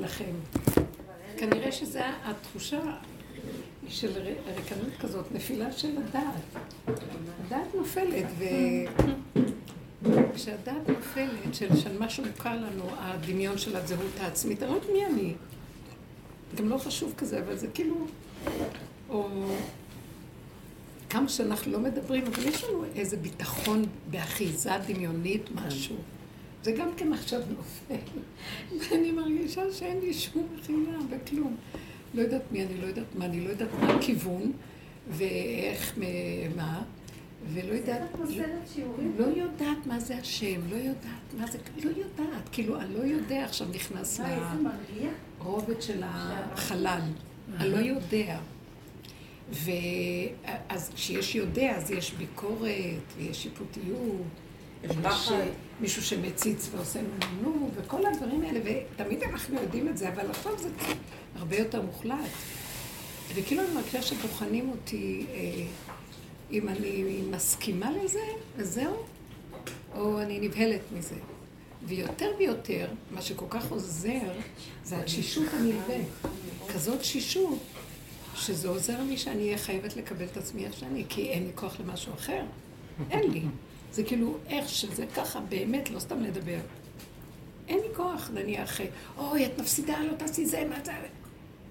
לכם. כנראה שזו התחושה של ריקנות כזאת, נפילה של הדעת. הדעת נופלת, וכשהדעת נופלת, של, של מה שמוכר לנו, הדמיון של הזהות העצמית, אני לא יודעת מי אני. גם לא חשוב כזה, אבל זה כאילו... או כמה שאנחנו לא מדברים, אבל יש לנו איזה ביטחון באחיזה דמיונית, משהו. זה גם כן עכשיו נופל. ואני מרגישה שאין לי שום מחילה וכלום. לא יודעת מי אני, לא יודעת מה אני, לא יודעת מה הכיוון, ואיך, מה, ולא יודעת... לא יודעת מה זה השם, לא יודעת מה זה, לא יודעת. כאילו, אני לא יודע עכשיו נכנס לרובד של החלל. אני לא יודע. ואז כשיש יודע, אז יש ביקורת, ויש שיפוטיות, יש מישהו שמציץ ועושה נו, וכל הדברים האלה, ותמיד אנחנו יודעים את זה, אבל עכשיו זה הרבה יותר מוחלט. וכאילו אני מרגישה שבוחנים אותי אה, אם אני מסכימה לזה, וזהו, או אני נבהלת מזה. ויותר ויותר, מה שכל כך עוזר, זה התשישות הנלווה. כזאת תשישות, שזה עוזר לי שאני אהיה חייבת לקבל את עצמי איך שאני, כי אין לי כוח למשהו אחר. אין לי. זה כאילו איך שזה ככה, באמת, לא סתם לדבר. אין לי כוח, נניח, אוי, את מפסידה, לא תעשי זה, מה זה...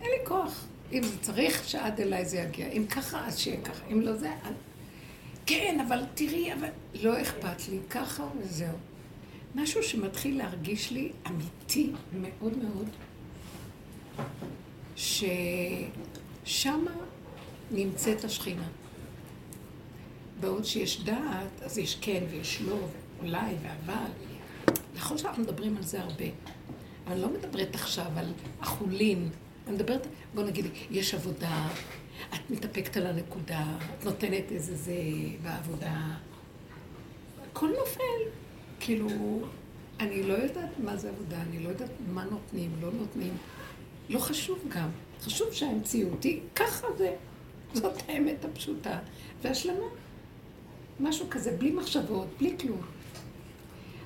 אין לי כוח. אם זה צריך, שעד אליי זה יגיע. אם ככה, אז שיהיה ככה. אם לא זה, אני... כן, אבל תראי, אבל... לא אכפת לי, ככה וזהו. משהו שמתחיל להרגיש לי אמיתי מאוד מאוד, ששמה נמצאת השכינה. בעוד שיש דעת, אז יש כן ויש לא, ואולי ואבל. נכון שאנחנו מדברים על זה הרבה. אני לא מדברת עכשיו על החולין. אני מדברת, בוא נגיד, יש עבודה, את מתאפקת על הנקודה, את נותנת איזה זה בעבודה. הכל נופל. כאילו, אני לא יודעת מה זה עבודה, אני לא יודעת מה נותנים, לא נותנים. לא חשוב גם. חשוב שהמציאות היא, ככה זה. זאת האמת הפשוטה. והשלמה. משהו כזה, בלי מחשבות, בלי כלום.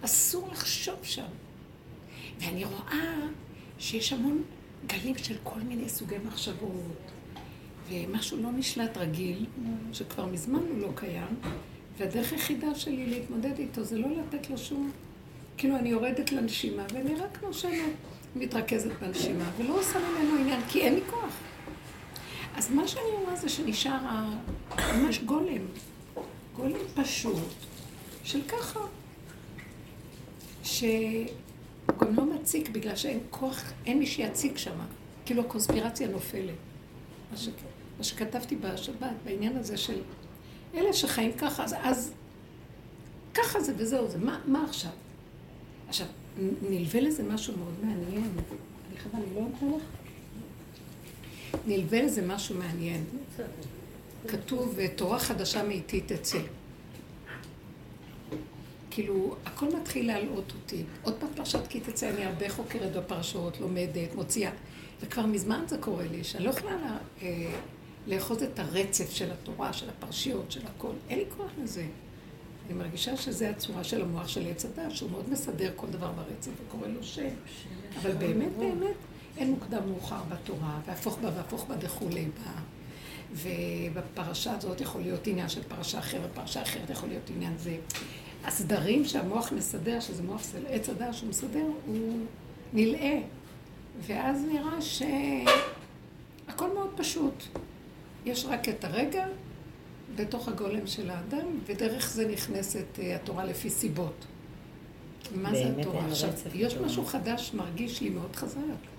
אסור לחשוב שם. ואני רואה שיש המון גלים של כל מיני סוגי מחשבות, ומשהו לא נשלט רגיל, שכבר מזמן הוא לא קיים, והדרך היחידה שלי להתמודד איתו זה לא לתת לו שום... כאילו, אני יורדת לנשימה, ואני רק נושמת, מתרכזת בנשימה, ולא עושה ממנו עניין, כי אין לי כוח. אז מה שאני אומרת זה שנשאר ממש גולם, גולם פשוט, של ככה, שגם לא מציק בגלל שאין כוח, אין מי שיציג שם, כאילו הקונספירציה נופלת. מה, ש... מה שכתבתי בשבת, בעניין הזה של אלה שחיים ככה, אז, אז ככה זה וזהו זה, מה, מה עכשיו? עכשיו, נלווה לזה משהו מאוד מעניין. אני חייבה, אני לא אתן לך? נלווה לזה משהו מעניין. כתוב, תורה חדשה מאיתי תצא. כאילו, הכל מתחיל להלאות אותי. עוד פעם פרשת כי תצא, אני הרבה חוקרת בפרשות, לומדת, מוציאה. וכבר מזמן זה קורה לי, שאני לא יכולה לה, אה, לאחוז את הרצף של התורה, של הפרשיות, של הכל. אין לי כוח לזה. אני מרגישה שזו הצורה של המוח של עץ הדת, שהוא מאוד מסדר כל דבר ברצף וקורא לו שם. אבל באמת, באמת, אין מוקדם מאוחר בתורה, והפוך בה והפוך בה וכולי בה. ובפרשה הזאת יכול להיות עניין של פרשה אחרת, פרשה אחרת יכול להיות עניין זה. הסדרים שהמוח מסדר, שזה מוח של עץ הדת שהוא מסדר, הוא נלאה. ואז נראה שהכל מאוד פשוט. יש רק את הרגע בתוך הגולם של האדם, ודרך זה נכנסת אה, התורה לפי סיבות. מה זה התורה? עכשיו, יש משהו חדש, מרגיש לי מאוד חזק.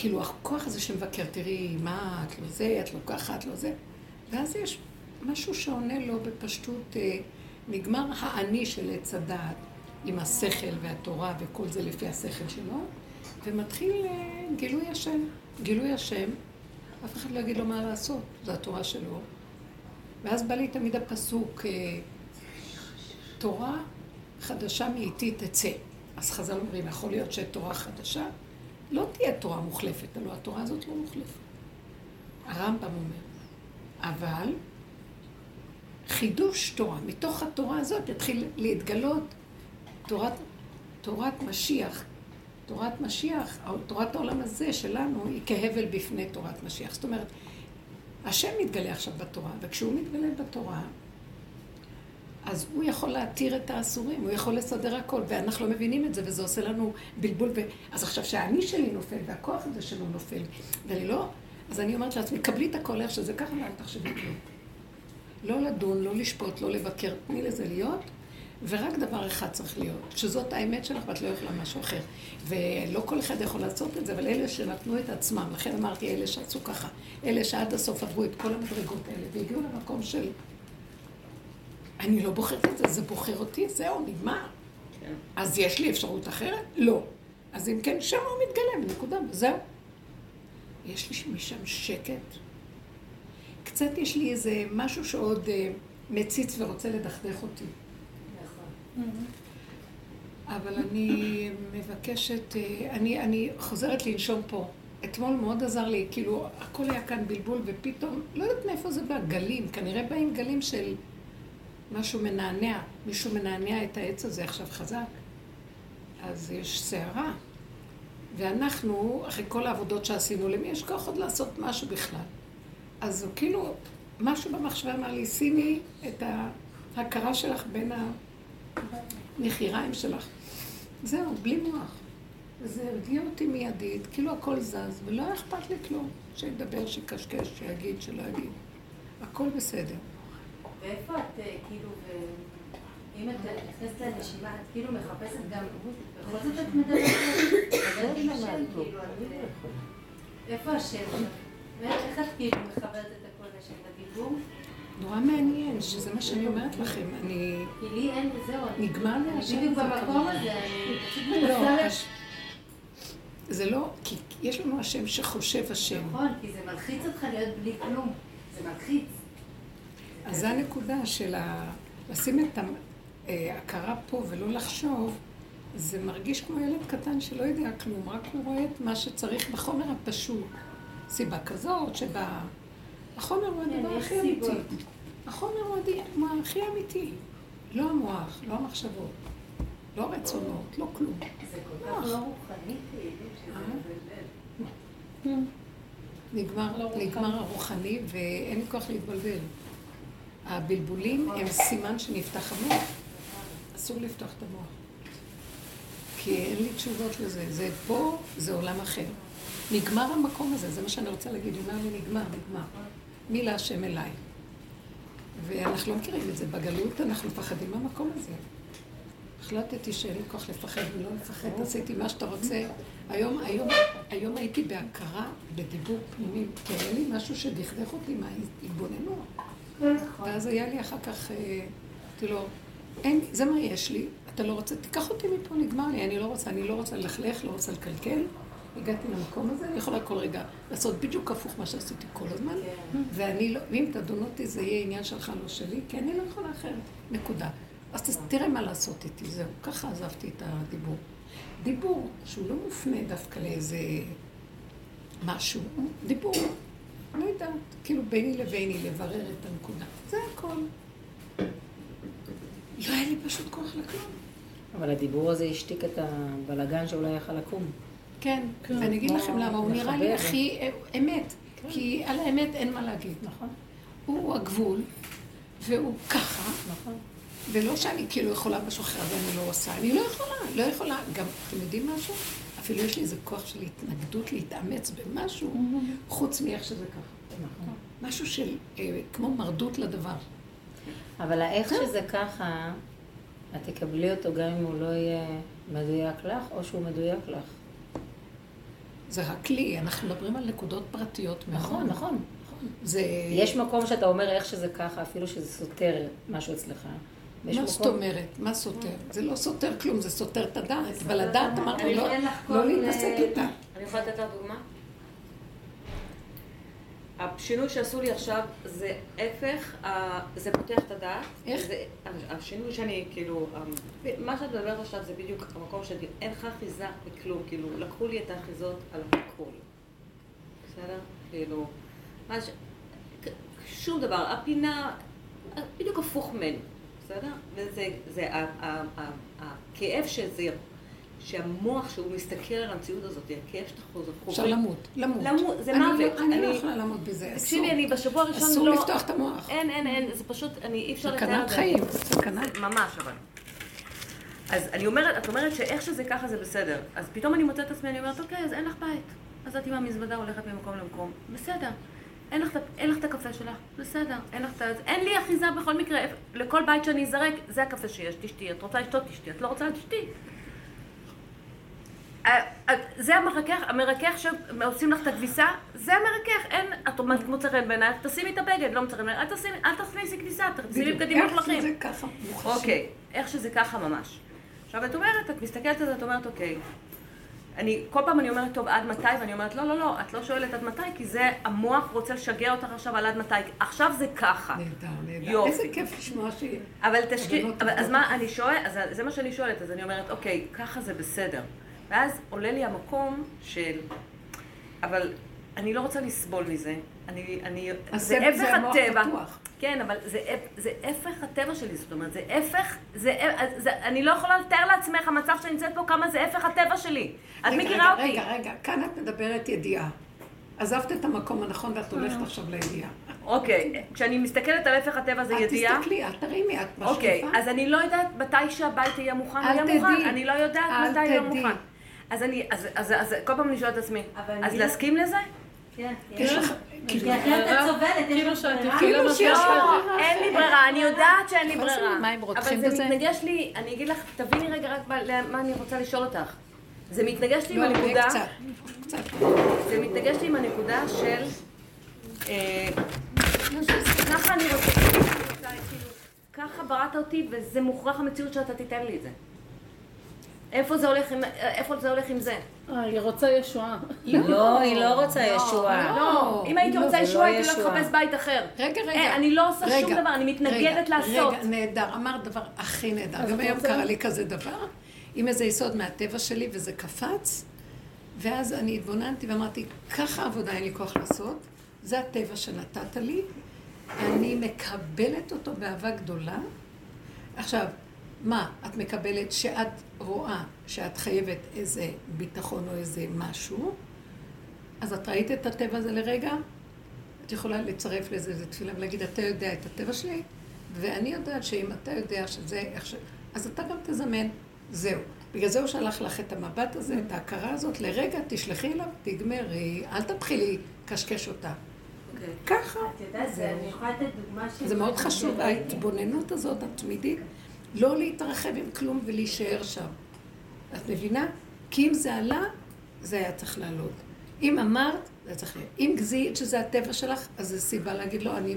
כאילו, הכוח הזה שמבקר, תראי, מה, את לא זה, את לא ככה, את לא זה. ואז יש משהו שעונה לו בפשטות, אה, נגמר האני של עץ הדעת, עם השכל והתורה וכל זה לפי השכל שלו, ומתחיל אה, גילוי השם. גילוי השם, אף אחד לא יגיד לו מה לעשות, זו התורה שלו. ואז בא לי תמיד הפסוק, אה, תורה חדשה מאיתי תצא. אז חז"ל אומרים, יכול להיות שתורה חדשה לא תהיה תורה מוחלפת, הלוא התורה הזאת לא מוחלפת. הרמב"ם אומר. אבל חידוש תורה, מתוך התורה הזאת יתחיל להתגלות תורת, תורת משיח, תורת משיח, תורת העולם הזה שלנו, היא כהבל בפני תורת משיח. זאת אומרת, השם מתגלה עכשיו בתורה, וכשהוא מתגלה בתורה, אז הוא יכול להתיר את האסורים, הוא יכול לסדר הכל, ואנחנו לא מבינים את זה, וזה עושה לנו בלבול. ו... אז עכשיו שהאני שלי נופל, והכוח הזה שלו נופל, ואני לא... אז אני אומרת לעצמי, קבלי את הכל איך שזה ככה, ואל תחשבי כלום. לא לדון, לא לשפוט, לא לבקר, תני לזה להיות, ורק דבר אחד צריך להיות, שזאת האמת שלך ואת לא יכולה משהו אחר. ולא כל אחד יכול לעשות את זה, אבל אלה שנתנו את עצמם, לכן אמרתי, אלה שעשו ככה, אלה שעד הסוף עברו את כל המדרגות האלה, והגיעו למקום של... אני לא בוחרת את זה, זה בוחר אותי, זהו, נגמר. כן. אז יש לי אפשרות אחרת? לא. אז אם כן, שם הוא מתגלם, נקודה, זהו. יש לי משם שקט. קצת יש לי איזה משהו שעוד uh, מציץ ורוצה לדכדך אותי. אבל אני מבקשת, אה, אני, אני חוזרת לנשום פה. אתמול מאוד עזר לי, כאילו, הכל היה כאן בלבול, ופתאום, לא יודעת מאיפה זה בא, גלים, כנראה באים גלים של משהו מנענע, מישהו מנענע את העץ הזה עכשיו חזק, אז יש סערה. ואנחנו, אחרי כל העבודות שעשינו, למי יש כוח עוד לעשות משהו בכלל? אז הוא כאילו, משהו במחשבה אמר לי, שימי את ההכרה שלך בין ה... נחיריים שלך. זהו, בלי מוח. וזה הרגיע אותי מיידית, כאילו הכל זז, ולא אכפת לי כלום. שידבר, שיקשקש, שיגיד, שלא יגיד. הכל בסדר. ואיפה את, אה, כאילו, אם את נכנסת לנשימה, את כאילו מחפשת גם, בכל זאת את מדברת, כאילו, אה, איפה השם? איך את כאילו מחברת את הכל לשם? בדיבור? נורא מעניין, שזה מה שאני אומרת לכם. אני... כי לי אין, זהו. נגמר לי השם. בדיוק במקום הזה, אני פשוט לא, מנסה... זה לא, כי יש לנו השם שחושב השם. נכון, כי זה מלחיץ אותך להיות בלי כלום. זה מלחיץ. אז זו הנקודה של ה... לשים את ההכרה פה ולא לחשוב, זה מרגיש כמו ילד קטן שלא יודע כלום, רק הוא רואה את מה שצריך בחומר הפשוט. סיבה כזאת שבה... החומר הוא הדבר כן, הכי אמיתי. החומר הוא הכי אמיתי. לא המוח, לא המחשבות, לא הרצונות, לא כלום. זה כל כך לא רוחני, כאילו, אה? נגמר, לא נגמר הרוחני ואין לי כוח להתבלבל. הבלבולים הם סימן שנפתח המוח. אסור לפתוח את המוח. כי אין לי תשובות לזה. זה פה, זה עולם אחר. נגמר המקום הזה, זה מה שאני רוצה להגיד. הוא אומר לי, נגמר, נגמר. מי להשם אליי. ואנחנו לא מכירים את זה. בגלות אנחנו מפחדים מהמקום הזה. החלטתי שאין לי כוח לפחד ולא לפחד, עשיתי מה שאתה רוצה. היום, היום, היום הייתי בהכרה, בדיבור פנימי, כי היה לי משהו שדכדך אותי מההתבוננות. ואז היה לי אחר כך, אה, אמרתי לו, אין, זה מה יש לי, אתה לא רוצה, תיקח אותי מפה, נגמר לי, אני לא רוצה, אני לא רוצה ללכלך, לא רוצה לקלקל. הגעתי למקום הזה, אני יכולה כל רגע לעשות בדיוק הפוך מה שעשיתי כל הזמן, כן. ואני לא, ואם תדון אותי זה יהיה עניין שלך, לא שלי, כי אני לא יכולה אחרת, נקודה. אז תראה מה לעשות איתי, זהו, ככה עזבתי את הדיבור. דיבור שהוא לא מופנה דווקא לאיזה משהו, דיבור, לא יודעת, כאילו ביני לביני לברר את הנקודה, זה הכל. לא היה לי פשוט כוח לכלום. אבל הדיבור הזה השתיק את הבלגן שאולי יכל לקום. כן, כן. אגיד לכם למה, הוא נראה לי הכי אמת, כן. כי על האמת אין מה להגיד, נכון? הוא הגבול, והוא ככה, נכון? ולא שאני כאילו יכולה משהו אחר ואני לא עושה, אני לא יכולה, לא יכולה. גם, אתם יודעים משהו? אפילו יש לי איזה כוח של התנגדות להתאמץ במשהו, חוץ מאיך שזה ככה. נכון. משהו של, אה, כמו מרדות לדבר. אבל האיך שזה ככה, את תקבלי אותו גם אם הוא לא יהיה מדויק לך, או שהוא מדויק לך. זה הכלי, אנחנו מדברים על נקודות פרטיות מאוד. נכון, נכון. זה... יש מקום שאתה אומר איך שזה ככה, אפילו שזה סותר משהו אצלך. מה זאת אומרת? מה סותר? זה לא סותר כלום, זה סותר את הדעת. אבל הדעת אמרנו לא, לא להתעסק איתה. אני יכולה לתת לך דוגמה? השינוי שעשו לי עכשיו זה הפך, זה פותח את הדעת. איך? השינוי שאני, כאילו, מה שאת מדברת עכשיו זה בדיוק המקום שאין לך אחיזה בכלום, כאילו, לקחו לי את האחיזות על הכל. בסדר? כאילו, ש... שום דבר, הפינה, בדיוק הפוך ממנו, בסדר? וזה, זה, הכאב שזה שהמוח שהוא מסתכל על המציאות הזאת, הכאב שאתה חוזר, אפשר למות, למות. למות, זה אני מוות. לא- אני לא יכולה לעמוד בזה, אסור. תקשיבי, אני בשבוע הראשון אסור לא... לפתוח את המוח. אין, אין, אין, זה פשוט, אני אי אפשר לתאר סכנת את זה. חיים, סכנה. ממש, אבל. אז אני אומרת, את אומרת שאיך שזה ככה זה בסדר. אז פתאום אני מוצאת את עצמי, אני אומרת, אוקיי, אז אין לך בית. אז את עם המזוודה הולכת ממקום למקום. בסדר. אין לך, אין לך את הקפה שלך, בסדר. אין לך את ה... אין לי אחיזה בכל מקרה. לכל בית שאני אזרק, זה הקפה שיש, תשתי. את רוצה לשתות, תשתי. את לא רוצה, תשתי. אה, אה, זה המרכך, המרכך שעושים לך את הכביסה, זה המרכך, אין, את אומרת מוצא חן בעינייך, תשימי את הבגד, לא מוצא חן בעינייך, אל תכניסי כניסה, תשימי. בגדים איך מלוכלכים. שזה ככה. אוקיי, איך שזה ככה ממש. עכשיו את אומרת, את מסתכלת על זה, את אומרת, אוקיי, אני, כל פעם אני אומרת, טוב, עד מתי? ואני אומרת, לא, לא, לא, את לא שואלת עד מתי, כי זה, המוח רוצה לשגע אותך עכשיו על עד מתי. עכשיו זה ככה. נהדר, נהדר. יופי. איזה כיף לשמוע ש... אבל תשקיע, אז. מה אני שואלת, אז זה מה שאני שואלת, אז אני אומרת, אוקיי, ככה זה בסדר. ואז עולה לי המקום של, אבל אני לא רוצה לסבול מזה. אני, אני, זה הפך הטבע. כן, אבל זה, זה הפך הטבע שלי, זאת אומרת, זה הפך, זה, זה, אני לא יכולה לתאר לעצמך המצב שאני נמצאת פה, כמה זה הפך הטבע שלי. את רגע, מכירה רגע, אותי. רגע, רגע, כאן את מדברת ידיעה. עזבת את המקום הנכון ואת הולכת עכשיו לידיעה. אוקיי, כשאני מסתכלת על הפך הטבע זה את ידיעה. תסתכלי, את תרימי, את משקיפה. אוקיי, אז אני לא יודעת מתי שהבית יהיה מוכן, יהיה. מוכן, אני לא יודעת מתי יהיה. מוכן. אז אני, אז, אז, אז כל פעם אני שואלת את עצמי, אז אני- להסכים לזה? כן. כי אחרת את סובלת, כאילו שאת כאילו לך. אין לי ברירה, אני יודעת שאין לי ברירה. אבל זה? מתנגש לי, אני אגיד לך, תביני רגע רק למה אני רוצה לשאול אותך. זה מתנגש לי עם לא, הנקודה. זה מתנגש לי עם הנקודה של... אה, ככה אני רוצה, כאילו, ככה בראת אותי וזה מוכרח המציאות שאתה תיתן לי את זה. איפה זה הולך עם, זה אה, היא רוצה ישועה. לא, היא לא רוצה ישועה. לא, אם הייתי לא, רוצה ישועה לא הייתי לא. לחפש בית אחר. רגע, רגע. אני לא עושה שום דבר, אני מתנגדת לעשות. רגע, נהדר. אמרת דבר הכי נהדר. גם היום? קרה לי כזה דבר, עם איזה יסוד מהטבע שלי, וזה קפץ, ואז אני התבוננתי ואמרתי, ככה עבודה אין לי כוח לעשות, זה הטבע שנתת לי, אני מקבלת אותו באהבה גדולה. עכשיו, מה, את מקבלת שאת רואה שאת חייבת איזה ביטחון או איזה משהו, אז את ראית את הטבע הזה לרגע? את יכולה לצרף לזה איזה תפילה ולהגיד, אתה יודע את הטבע שלי, ואני יודעת שאם אתה יודע שזה איך ש... אז אתה גם תזמן. זהו. בגלל זה הוא שלח לך את המבט הזה, את ההכרה הזאת, לרגע תשלחי אליו, תגמרי, אל תתחילי לקשקש אותה. אוקיי. ככה. את יודעת, אני יכולה לתת דוגמה של... זה מאוד חשוב, ההתבוננות הזאת התמידית, לא להתרחב עם כלום ולהישאר שם. את מבינה? כי אם זה עלה, זה היה צריך לעלות. אם אמרת, זה צריך להיות. אם זיהית שזה הטבע שלך, אז זו סיבה להגיד לו, אני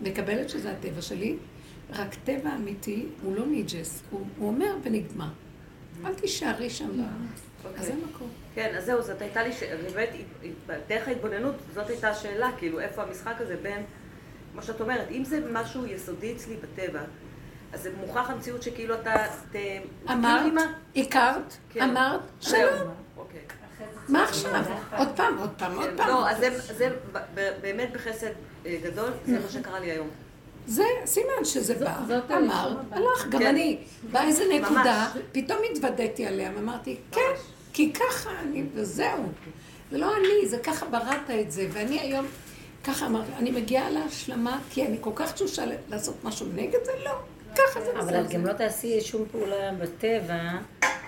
מקבלת שזה הטבע שלי, רק טבע אמיתי הוא לא ניג'ס, הוא, הוא אומר ונגמר. אל תישארי שם, ב- אז זה מקום. כן, אז זהו, זאת הייתה לי. באמת, דרך ההתבוננות, זאת הייתה השאלה, כאילו, איפה המשחק הזה בין, מה שאת אומרת, אם זה משהו יסודי אצלי בטבע, אז זה מוכרח המציאות שכאילו אתה, ת... אמרת, כאילו, הכרת, כן. אמרת, זהו. שלום. אוקיי. מה עכשיו? עוד פעם, עוד פעם, עוד כן, פעם. לא, אז זה, באמת בחסד אה, גדול, זה מה שקרה לי היום. זה סימן שזה בא, אמר. הלך, גם כן. אני. באה איזה נקודה. פתאום התוודעתי עליה, ואמרתי, כן. כי ככה אני, וזהו. זה לא אני, זה ככה בראת את זה, ואני היום, ככה אמרתי, אני מגיעה להשלמה, כי אני כל כך תשושה לעשות משהו נגד זה, לא. ככה זה אבל את גם לא תעשי שום פעולה בטבע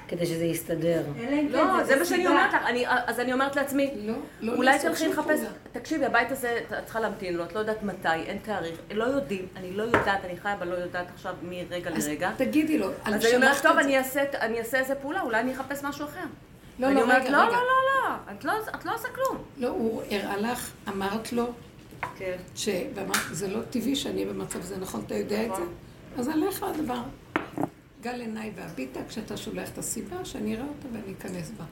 כדי שזה יסתדר. כן לא, זה מה שאני. אומרת לך, אני- אז אני אומרת לעצמי, לא, לא אולי לעשות תלכי לחפש. תקשיבי, הבית הזה, את צריכה להמתין לו, את לא יודעת מתי, אין תאריך, לא יודעים, אני לא יודעת, אני חיה בלא יודעת עכשיו מרגע אז לרגע. תגידי לו, אז אני אומרת, טוב, זה. אני אעשה, איזה פעולה, אולי אני אחפש משהו אחר. לא, לא, רגע, לא, רגע. לא, לא, לא, את לא, את לא עושה כלום. לא, הוא הראה לך, אמרת לו, כן. ש... ואמרת, זה לא טבעי שאני במצב הזה, נכון? אתה יודע את זה? אז עליך הדבר. גל עיניי והביטה כשאתה שולח את הסיבה, שאני אראה אותה ואני אכנס בה.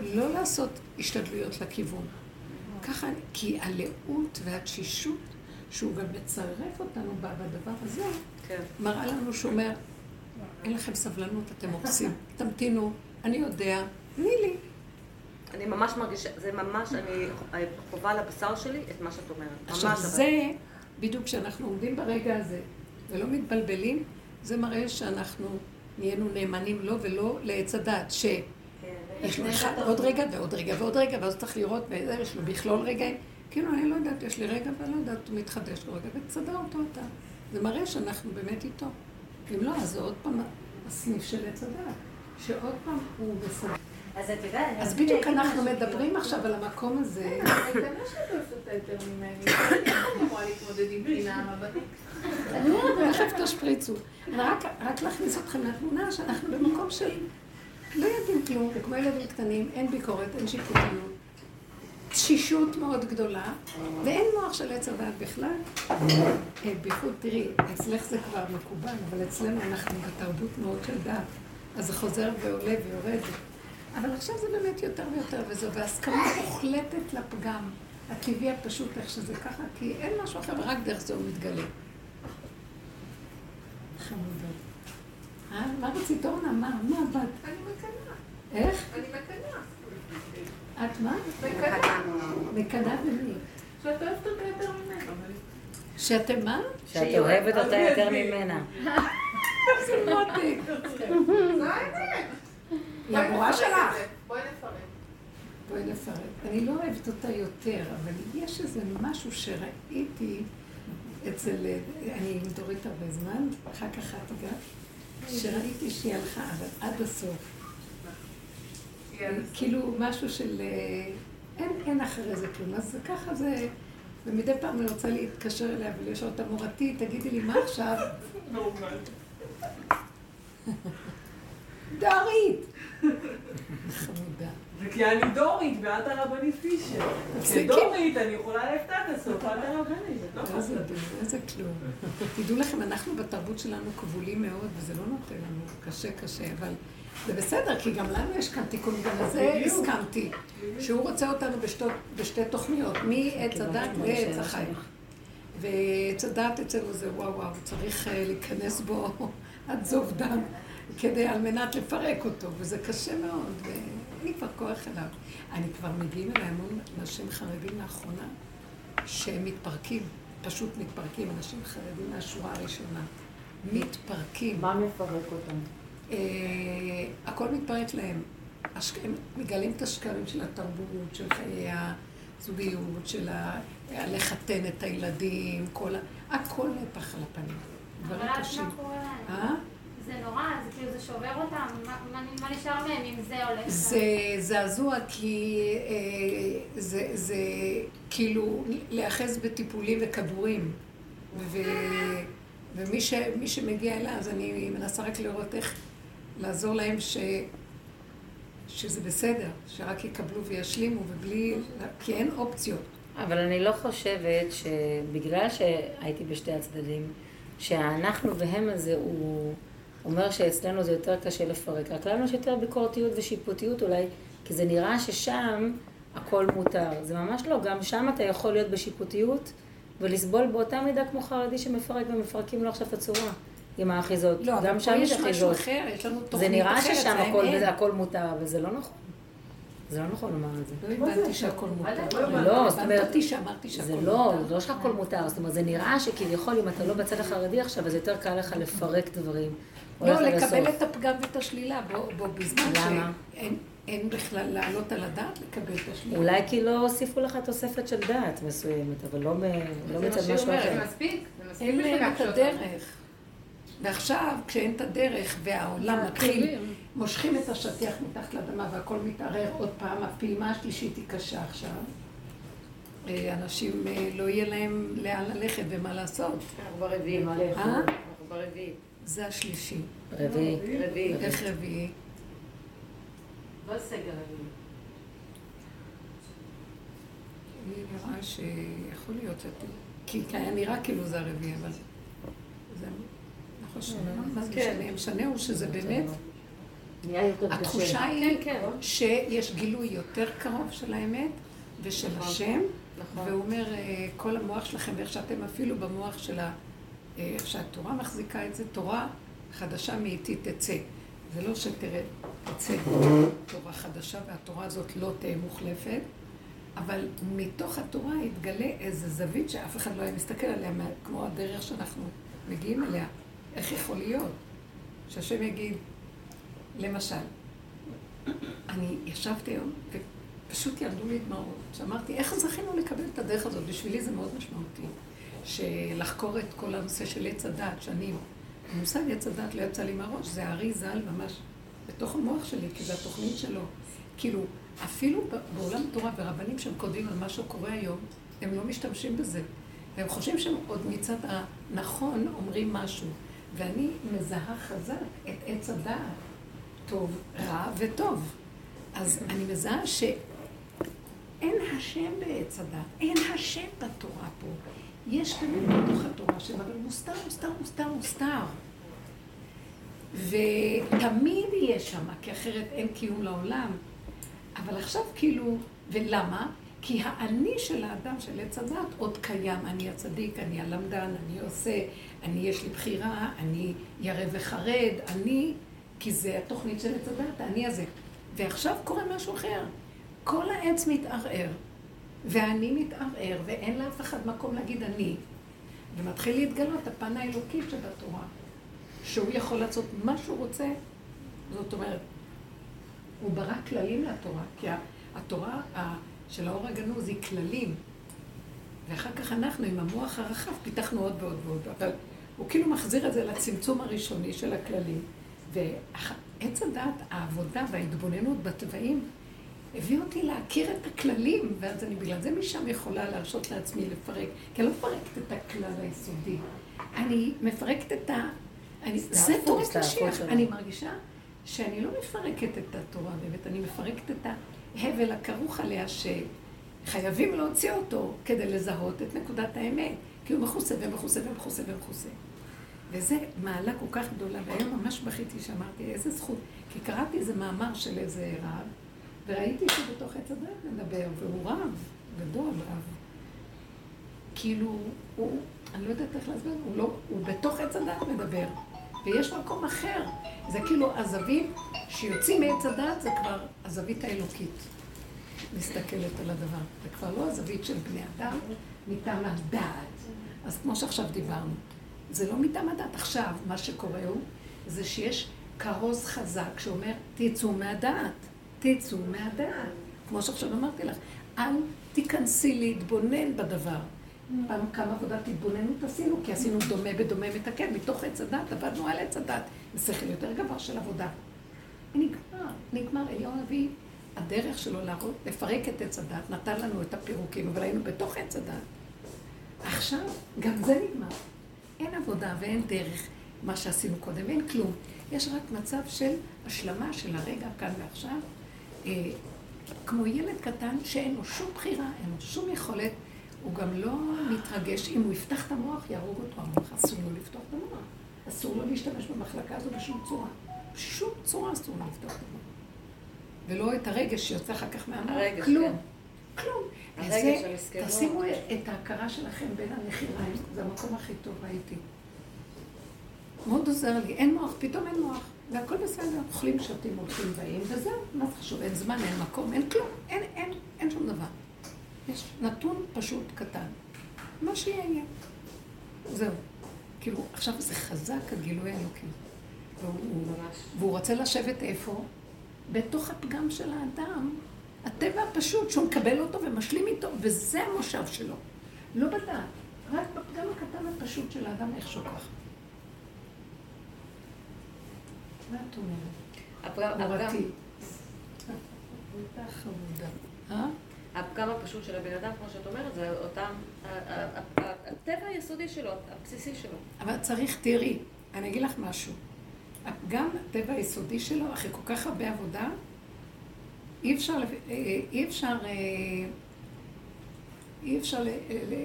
לא לעשות השתדלויות לכיוון. ככה, כי הלאות והתשישות, שהוא גם מצרף אותנו בה בדבר הזה, כן. מראה לנו שהוא אומר, אין לכם סבלנות, אתם הורסים. תמתינו, אני יודע, תני לי. אני ממש מרגישה, זה ממש, אני חווה על הבשר שלי את מה שאת אומרת. עכשיו זה, בדיוק כשאנחנו עומדים ברגע הזה ולא מתבלבלים, זה מראה שאנחנו נהיינו נאמנים לו ולא לעץ הדעת, יש לו אחד, עוד רגע ועוד רגע ועוד רגע, ואז צריך לראות, ויש לו בכלול רגעים. כאילו, אני לא יודעת, יש לי רגע ואני לא יודעת, הוא מתחדש לו רגע, ותסדר אותו אתה. זה מראה שאנחנו באמת איתו. אם לא, אז זה עוד פעם הסניף של עץ הדעת, שעוד פעם הוא מסדר. אז את יודעת, אני אז בדיוק אנחנו משהו, מדברים עכשיו על המקום הזה. אבל זה מה שאת אוהבת יותר ממני. אני אמורה להתמודד עם פינה מבטית? אני אומרת, תכף תשפריצו. אני רק, רק להכניס אתכם לתמונה שאנחנו במקום של לא יודעים כלום, וכמו ילדים קטנים, אין ביקורת, אין שיפוטיות. תשישות מאוד גדולה, ואין מוח של עץ הדעת בכלל. אה, בייחוד, תראי, אצלך זה כבר מקובל, אבל אצלנו אנחנו בתרבות מאוד של דת. אז זה חוזר ועולה ויורד. אבל עכשיו זה באמת יותר ויותר, וזו בהסכמה מוחלטת לפגם. הטבעי הפשוט, איך שזה ככה, כי אין משהו אחר, ורק דרך זה הוא מתגלה. חמודות. אה? מה רצית, אורנה? מה? מה בת? אני מקנאה. איך? אני מקנאה. את מה? מקנאה. מקנאה במי? שאת אוהבת אותה יותר ממנו. שאתם מה? שאת אוהבת אותה יותר ממנה. זה מותק. היא המורה שלך. בואי נפרק. בואי נפרט. אני לא אוהבת אותה יותר, אבל יש איזה משהו שראיתי אצל... אני עם דורית הרבה זמן, אחר כך את הגעת, שראיתי שהיא הלכה, אבל עד הסוף. כאילו משהו של... אה, אין, אין אחרי זה כלום. אז ככה זה... ומדי פעם אני רוצה להתקשר אליה ולשאול אותה, מורתי, תגידי לי, מה עכשיו? דורית! חמודה. זה כי אני דורית ואת הרבנית פישר. כדורית אני יכולה ללכת עד הסוף, את הרבנית. לא איזה לעשות. דור, איזה כלום. תדעו לכם, אנחנו בתרבות שלנו כבולים מאוד, וזה לא נותן לנו קשה קשה, אבל זה בסדר, כי גם לנו יש כאן תיקון, גם לזה. הסכמתי. שהוא רוצה אותנו בשתי תוכניות, מעץ הדת לעץ החיים. ועץ הדת אצלנו זה וואו וואו, צריך אה, להיכנס בו עד זוב דם, כדי על מנת לפרק אותו, וזה קשה מאוד, ואין לי כבר כוח אליו. אני כבר מגיעים אליי המון אנשים חרדים לאחרונה, שהם מתפרקים, פשוט מתפרקים, אנשים חרדים מהשורה הראשונה. מתפרקים. מה מפרק אותם? אה, הכל מתפרק להם. השק- הם מגלים את השקרים של התרבות, של חיי הזוגיות, של ה... לחתן את הילדים, כל ה... הכל נהפך על הפנים. אבל אז. מה קורה להם? זה שובר אותם, מה- מה מה נשאר מהם אם זה הולך? זה זעזוע כי אה, זה, זה כאילו להיאחז בטיפולים וכדורים. ו, ומי ש, שמגיע אליי, אז אני מנסה רק לראות איך לעזור להם ש, שזה בסדר, שרק יקבלו וישלימו, ובלי... כי אין אופציות. אבל אני לא חושבת שבגלל שהייתי בשתי הצדדים, שהאנחנו והם הזה הוא אומר שאצלנו זה יותר קשה לפרק. רק לנו יש יותר ביקורתיות ושיפוטיות אולי, כי זה נראה ששם הכל מותר. זה ממש לא, גם שם אתה יכול להיות בשיפוטיות ולסבול באותה מידה כמו חרדי שמפרק ומפרקים לו עכשיו את הצורה עם האחיזות. לא, גם שם יש יש משהו אחיזות. אחר, יש לנו זה נראה אחרת, ששם הכל, אין. הכל מותר, אבל זה לא נכון. זה לא נכון לומר את זה. לא הבנתי שהכל מותר. לא, זאת אומרת, הבנתי שאמרתי שהכל זה מותר. לא, זה לא שהכל מותר, זאת אומרת, זה נראה שכביכול אם אתה לא בצד החרדי עכשיו, אז יותר קל לך לפרק דברים. לא, לקבל. את הפגם ואת השלילה, בוא, בוא, בזמן? שאין אין בכלל להעלות על הדעת לקבל את השלילה. אולי כי לא הוסיפו לך תוספת של דעת מסוימת, אבל לא, ב- לא זה מה מצד שהיא משהו אומרת, אחר. זה מספיק. זה מספיק אין בשביל להם את. הדרך. ועכשיו, כשאין את הדרך והעולם מתחיל, מושכים את השטיח מתחת לאדמה והכל מתערער עוד פעם, הפעימה השלישית היא קשה עכשיו. אה, אנשים, אה, לא יהיה להם לאן ללכת ומה לעשות. אנחנו ברביעי. אה? אנחנו ברביעי. זה השלישי. רביעי. רביעי. איך רביעי? לא סגר רביעי. לי נראה שיכול להיות שאתם... כי היה נראה כאילו זה הרביעי, אבל... זה לא חשוב. מה זה כן. משנה? משנה הוא שזה באמת... התחושה היא כן. שיש גילוי יותר קרוב של האמת ושל השם, נכון. והוא אומר, אה, כל המוח שלכם, ואיך שאתם אפילו במוח של ה... אה, איך שהתורה מחזיקה את זה, תורה חדשה מאיתי תצא. זה לא שתראה, תצא תורה חדשה, והתורה הזאת לא תהיה מוחלפת, אבל מתוך התורה יתגלה איזה זווית שאף אחד לא היה מסתכל עליה, כמו הדרך שאנחנו מגיעים אליה. איך יכול להיות? שהשם יגיד, למשל, אני ישבתי היום, ופשוט ירדו לי דמעות. שאמרתי, איך זכינו לקבל את הדרך הזאת? בשבילי זה מאוד משמעותי. שלחקור את כל הנושא של עץ הדת, שאני... המושג עץ הדת לא יצא לי מהראש, זה הארי ז"ל ממש בתוך המוח שלי, כי זו התוכנית שלו. כאילו, אפילו בעולם התורה ורבנים שהם כותבים על מה שקורה היום, הם לא משתמשים בזה. והם חושבים שהם עוד מצד הנכון אומרים משהו. ואני מזהה חזק את עץ הדעת, טוב, רע וטוב. אז אני מזהה שאין השם בעץ הדת, אין השם בתורה פה. יש באמת בתוך התורה שם, אבל מוסתר, מוסתר, מוסתר, מוסתר. ותמיד יהיה שם, כי אחרת אין קיום לעולם. אבל עכשיו כאילו, ולמה? כי האני של האדם, של עץ הדת, עוד קיים. אני הצדיק, אני הלמדן, אני עושה, אני יש לי בחירה, אני ירא וחרד, אני, כי זה התוכנית של עץ הדת, האני הזה. ועכשיו קורה משהו אחר. כל העץ מתערער, ואני מתערער, ואין לאף אחד מקום להגיד אני. ומתחיל להתגלות הפן האלוקי שבתורה, שהוא יכול לעשות מה שהוא רוצה. זאת אומרת, הוא ברא כללים לתורה, כי התורה של האור הגנוז היא כללים. ואחר כך אנחנו, עם המוח הרחב, פיתחנו עוד ועוד ועוד. אבל הוא כאילו מחזיר את זה לצמצום הראשוני של הכללים. ועץ הדעת, העבודה וההתבוננות בתוואים, הביא אותי להכיר את הכללים, ואז אני בגלל זה משם יכולה להרשות לעצמי לפרק. כי אני לא מפרקת את הכלל היסודי. אני מפרקת את ה... אני... זה תורת משיח. אני מרגישה שאני לא מפרקת את התורה באמת, אני מפרקת את ההבל הכרוך עליה, שחייבים להוציא אותו כדי לזהות את נקודת האמת. כי הוא מכוסה ומכוסה ומכוסה ומכוסה. וזה מעלה כל כך גדולה, והיום ממש בכיתי שאמרתי, איזה זכות. כי קראתי איזה מאמר של איזה רב, וראיתי שבתוך עץ הדת מדבר, והוא רב, גדול, רב. כאילו, הוא, אני לא יודעת איך להסביר, הוא, לא, הוא בתוך עץ הדת מדבר, ויש מקום אחר. זה כאילו הזווית שיוצאים מעץ הדת, זה כבר הזווית האלוקית. מסתכלת על הדבר. זה כבר לא הזווית של בני אדם, מטעם הדעת. אז כמו שעכשיו דיברנו, זה לא מטעם הדעת. עכשיו, מה שקורה הוא, זה שיש כרוז חזק שאומר, תצאו מהדעת. תצאו מהדעת. כמו שעכשיו אמרתי לך, אל תיכנסי להתבונן בדבר. פעם כמה עבודת התבוננות עשינו, כי עשינו דומה בדומה מתקן, מתוך עץ הדת, עבדנו על עץ הדת, זה שכל יותר גבוה של עבודה. נגמר, נגמר. אליהו הנביא, הדרך שלו להראות, לפרק את עץ הדת, נתן לנו את הפירוקים, אבל היינו בתוך עץ הדת. עכשיו, גם זה נגמר. אין עבודה ואין דרך מה שעשינו קודם, אין כלום. יש רק מצב של השלמה של הרגע כאן ועכשיו, כמו ילד קטן שאין לו שום בחירה, אין לו שום יכולת, הוא גם לא מתרגש. אם הוא יפתח את המוח, יהרוג אותו המוח. אסור לו לפתוח את המוח. אסור לו להשתמש במחלקה הזו בשום צורה. בשום צורה אסור לו לפתוח את המוח. ולא את הרגש שיוצא אחר כך מהמוח. הרגש, כלום. כן. כלום. הרגש המסכנות. תשימו את ההכרה שלכם בין הנחיריים, זה המקום הכי טוב, ראיתי. מאוד עוזר לי, אין מוח, פתאום אין מוח, והכל בסדר, אוכלים, שותים, הולכים, באים, וזהו, מה זה חשוב, אין זמן, אין מקום, אין כלום, אין, אין, אין שום דבר. יש נתון פשוט קטן, מה שיהיה יהיה. זהו. כאילו, עכשיו זה חזק הגילוי האלוקי. והוא, והוא רוצה לשבת איפה? בתוך הפגם של האדם, הטבע הפשוט, שהוא מקבל אותו ומשלים איתו, וזה המושב שלו. לא בדעת, רק בפגם הקטן הפשוט של האדם איכשהו ככה. מה את אומרת? הפגם- הפגם- מורתי. חמודה. אה? הפגם הפשוט של הבן אדם, כמו שאת אומרת, זה אותם, הטבע היסודי שלו, הבסיסי שלו. אבל צריך, תראי, אני אגיד לך משהו. גם הטבע היסודי שלו, אחרי כל כך הרבה עבודה, אי אפשר, אה, אי אפשר, אה, אי אפשר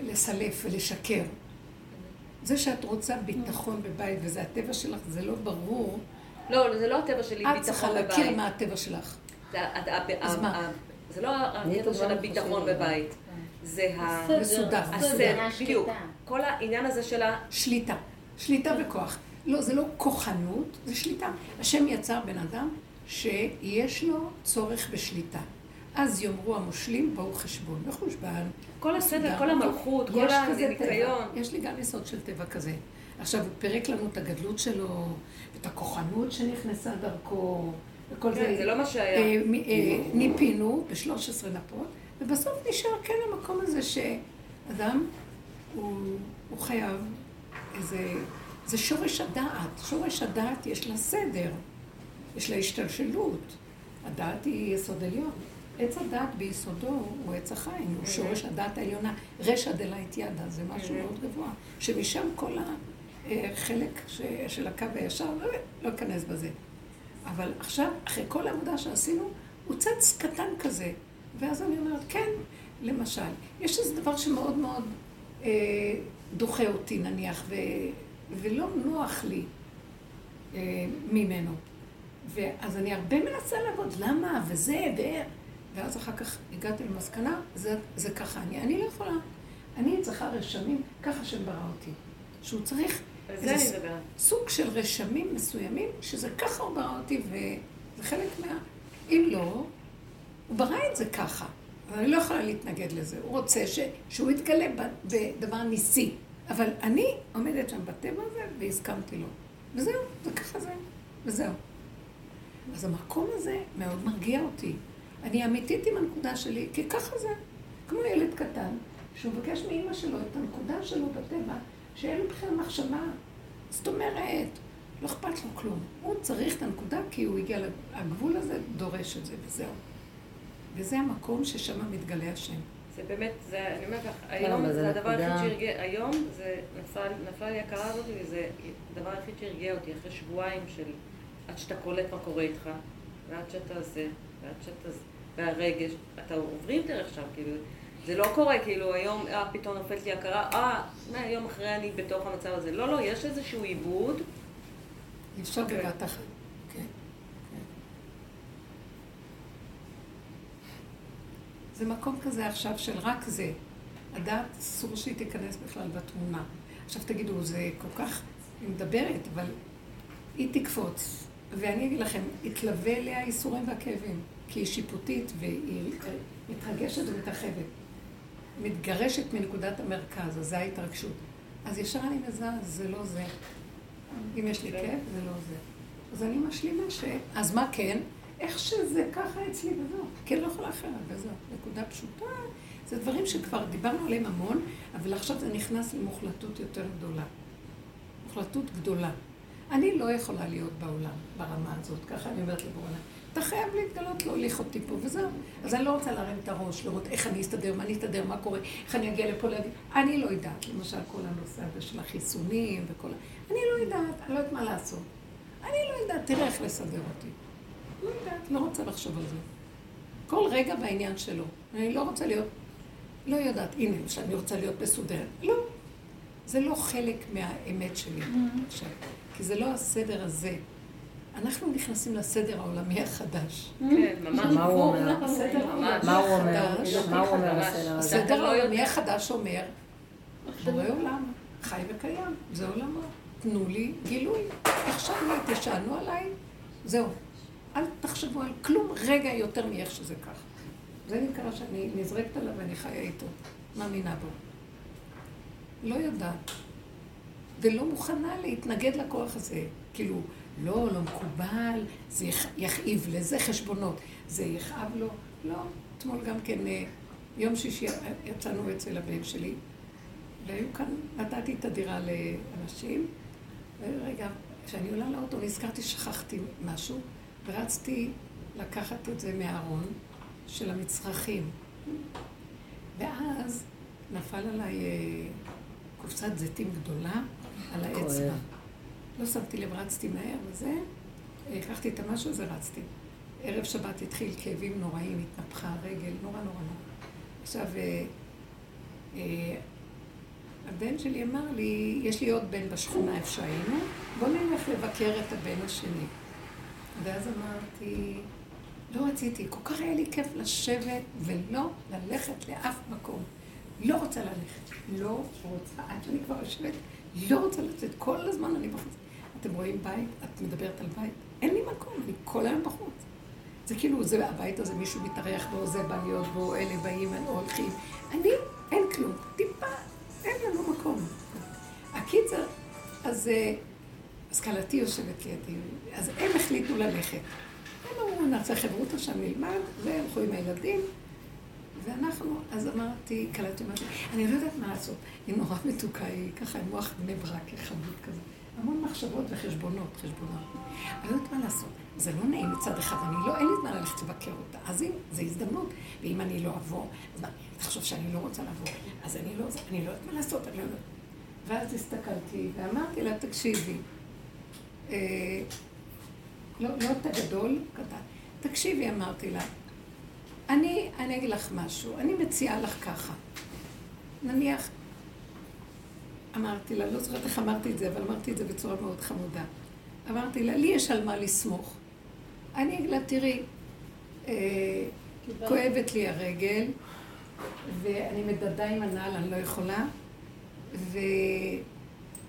לסלף ולשקר. זה שאת רוצה ביטחון בבית וזה הטבע שלך, זה לא ברור. לא, זה לא הטבע שלי, את צריכה ביטחון להכיר בבית. מה הטבע שלך. זה לא הקטע של הביטחון בבית. זה ה... מסודר. הסדר, השליטה. בדיוק. כל העניין הזה של ה... שליטה. שליטה וכוח. לא, זה לא כוחנות, זה שליטה. השם יצר בן אדם שיש לו צורך בשליטה. אז יאמרו המושלים, בואו חשבון וחושבן. כל הסדר, מסודר. כל המלכות, כל הניקיון. יש לי גם יסוד של טבע כזה. עכשיו, הוא פירק לנו את הגדלות שלו, את הכוחנות שנכנסה דרכו, וכל כן, זה לא מה שהיה. אה, אה, ניפינו ב-13 נפות, ובסוף נשאר כן המקום הזה שאדם הוא, חייב איזה... זה שורש הדעת. שורש הדעת יש לה סדר, יש לה השתלשלות. הדעת היא יסוד עליון. עץ הדעת ביסודו הוא עץ החיים, הוא שורש הדעת העליונה. רשע ידה, זה משהו מאוד גבוה. שמשם כל החלק ש- של הקו הישר, לא- לא אכנס בזה. אבל עכשיו, אחרי כל העבודה שעשינו, הוא צץ קטן כזה. ואז אני אומרת, כן, למשל, יש איזה דבר שמאוד מאוד אה, דוחה אותי נניח, ו, ולא נוח לי אה, ממנו. ואז אני הרבה מנסה לעבוד, למה, וזה, ו... ואז אחר כך הגעתי למסקנה, זה, זה ככה, אני, אני לא יכולה. אני צריכה רשמים, ככה שהם ברא אותי. שהוא צריך זה. סוג של רשמים מסוימים, שזה ככה הוא ברא אותי, וזה חלק מה... אם לא, הוא ברא את זה ככה. אני לא יכולה להתנגד לזה. הוא רוצה ש... שהוא יתגלה בדבר ניסי. אבל אני עומדת שם בטבע הזה והסכמתי לו. וזהו, זה ככה זה, וזהו. אז המקום הזה מאוד מרגיע אותי. אני אמיתית עם הנקודה שלי, כי ככה זה. כמו ילד קטן, שהוא מבקש מאימא שלו את הנקודה שלו בטבע, שאין לו בכלל מחשבה. זאת אומרת, לא אכפת לו כלום. הוא צריך את הנקודה כי הוא הגיע, הגבול הזה דורש את זה, וזהו. וזה המקום ששם מתגלה השם. זה באמת, זה, אני אומרת לך, היום אבל זה זה הדבר היחיד שהרגיע, היום זה נפל, נפלה לי ההכרה הזאת, וזה הדבר היחיד שהרגיע אותי אחרי שבועיים של עד שאתה קולט מה קורה איתך, ועד שאתה זה, ועד שאתה זה, והרגש, אתה עוברים דרך שם, כאילו, זה לא קורה, כאילו, היום, אה, פתאום נופלת לי הכרה, אה, מה, יום אחרי אני בתוך המצב הזה. לא, לא, יש איזשהו עיבוד, אי אפשר אוקיי. בבת אחת. זה מקום כזה עכשיו של רק זה. הדעת, אסור שהיא תיכנס בכלל בתמונה. עכשיו תגידו, זה כל כך, היא מדברת, אבל היא תקפוץ. ואני אגיד לכם, יתלווה אליה הייסורים והכאבים, כי היא שיפוטית והיא מתרגשת ומתרחבת. מתגרשת מנקודת המרכז, אז זה ההתרגשות. אז ישר אני מזהה, זה לא זה. אם יש לי כאב, זה לא זה. אז אני משלימה ש... אז מה כן? איך שזה ככה אצלי וזהו. אני לא יכולה אחרת, וזהו. נקודה פשוטה. זה דברים שכבר דיברנו עליהם המון, אבל עכשיו זה נכנס למוחלטות יותר גדולה. מוחלטות גדולה. אני לא יכולה להיות בעולם ברמה הזאת, ככה אני אומרת לבורנה. אתה חייב להתגלות, להוליך אותי פה, וזהו. אז אני לא רוצה להרים את הראש, לראות איך אני אסתדר, מה אני אסתדר, מה קורה, איך אני אגיע לפה להגיד. אני לא יודעת, למשל כל הנושא הזה של החיסונים וכל ה... אני לא יודעת, אני לא יודעת מה לעשות. אני לא יודעת, תראה איך לסדר אותי. לא יודעת, לא רוצה לחשוב על זה. כל רגע בעניין שלו. אני לא רוצה להיות, לא יודעת, הנה, למשל, אני רוצה להיות מסודרת. לא. זה לא חלק מהאמת שלי עכשיו, כי זה לא הסדר הזה. אנחנו נכנסים לסדר העולמי החדש. כן, ממש. מה הוא אומר? הסדר העולמי מה הוא אומר? החדש, מה הוא אומר. בסדר הזה? הסדר לא העולמי. החדש אומר, בורא עולם, חי וקיים, זה עולמו. תנו לי גילוי. עכשיו לי, תשענו עליי, זהו. אל תחשבו על כלום רגע יותר מאיך שזה ככה. זה נקרא שאני נזרקת עליו ואני חיה איתו, מאמינה בו. לא יודעת. ולא מוכנה להתנגד לכוח הזה. כאילו, לא, לא מקובל, זה יכ- יכאיב לזה חשבונות, זה יכאב לו. לא, אתמול גם כן, אה, יום שישי יצאנו אצל הבן שלי, והיו כאן, נתתי את הדירה לאנשים, ורגע, כשאני עולה לאוטו נזכרתי ששכחתי משהו, ורצתי לקחת את זה מהארון של המצרכים. ואז נפל עליי אה, קופסת זיתים גדולה על האצבע. לא שמתי לב, רצתי מהר וזה, לקחתי את המשהו הזה, רצתי. ערב שבת התחיל כאבים נוראים, התנפחה הרגל, נורא נורא נורא. עכשיו, אה, אה, הבן שלי אמר לי, יש לי עוד בן בשכונה איפה שהיינו, בוא נלך לבקר את הבן השני. ואז אמרתי, לא רציתי, כל כך היה לי כיף לשבת ולא ללכת לאף מקום. לא רוצה ללכת, לא רוצה, עד שאני כבר יושבת, לא רוצה לצאת, כל הזמן אני בחוץ. אתם רואים בית? את מדברת על בית? אין לי מקום, אני כל היום בחוץ. זה כאילו, זה, הבית הזה, מישהו מתארח בו, זה בא להיות בו, אלה באים, אלה הולכים. אני, אין כלום, טיפה, אין לנו מקום. הקיצר, אז, אה, אז כלתי יושבת לידי, אז הם החליטו ללכת. הם אמרו, נעשה חברותא שם נלמד, והלכו עם הילדים. ואנחנו, אז אמרתי, קלטתי, אמרתי, אני לא יודעת מה לעשות. היא נורא מתוקה, היא ככה עם מוח בני ברק, חמוד כזה. המון מחשבות וחשבונות, חשבונות. לא יודעת מה לעשות. זה לא נעים מצד אחד, אני לא, אין לי זמן ללכת לבקר אותה. אז אם, זו הזדמנות. ואם אני לא אבוא, אז מה, תחשוב שאני לא רוצה לבוא. אז אני לא, אני לא יודעת מה לעשות, אני לא יודעת. ואז הסתכלתי ואמרתי לה, תקשיבי, אה, לא, לא את הגדול, קטן. תקשיבי, אמרתי לה, אני, אני אגיד לך משהו, אני מציעה לך ככה. נניח, אמרתי לה, לא זוכרת איך אמרתי את זה, אבל אמרתי את זה בצורה מאוד חמודה. אמרתי לה, לי יש על מה לסמוך. אני אגיד לה, תראי, אה, כואבת לי הרגל, ואני מדדה עם הנעל, אני לא יכולה, ו...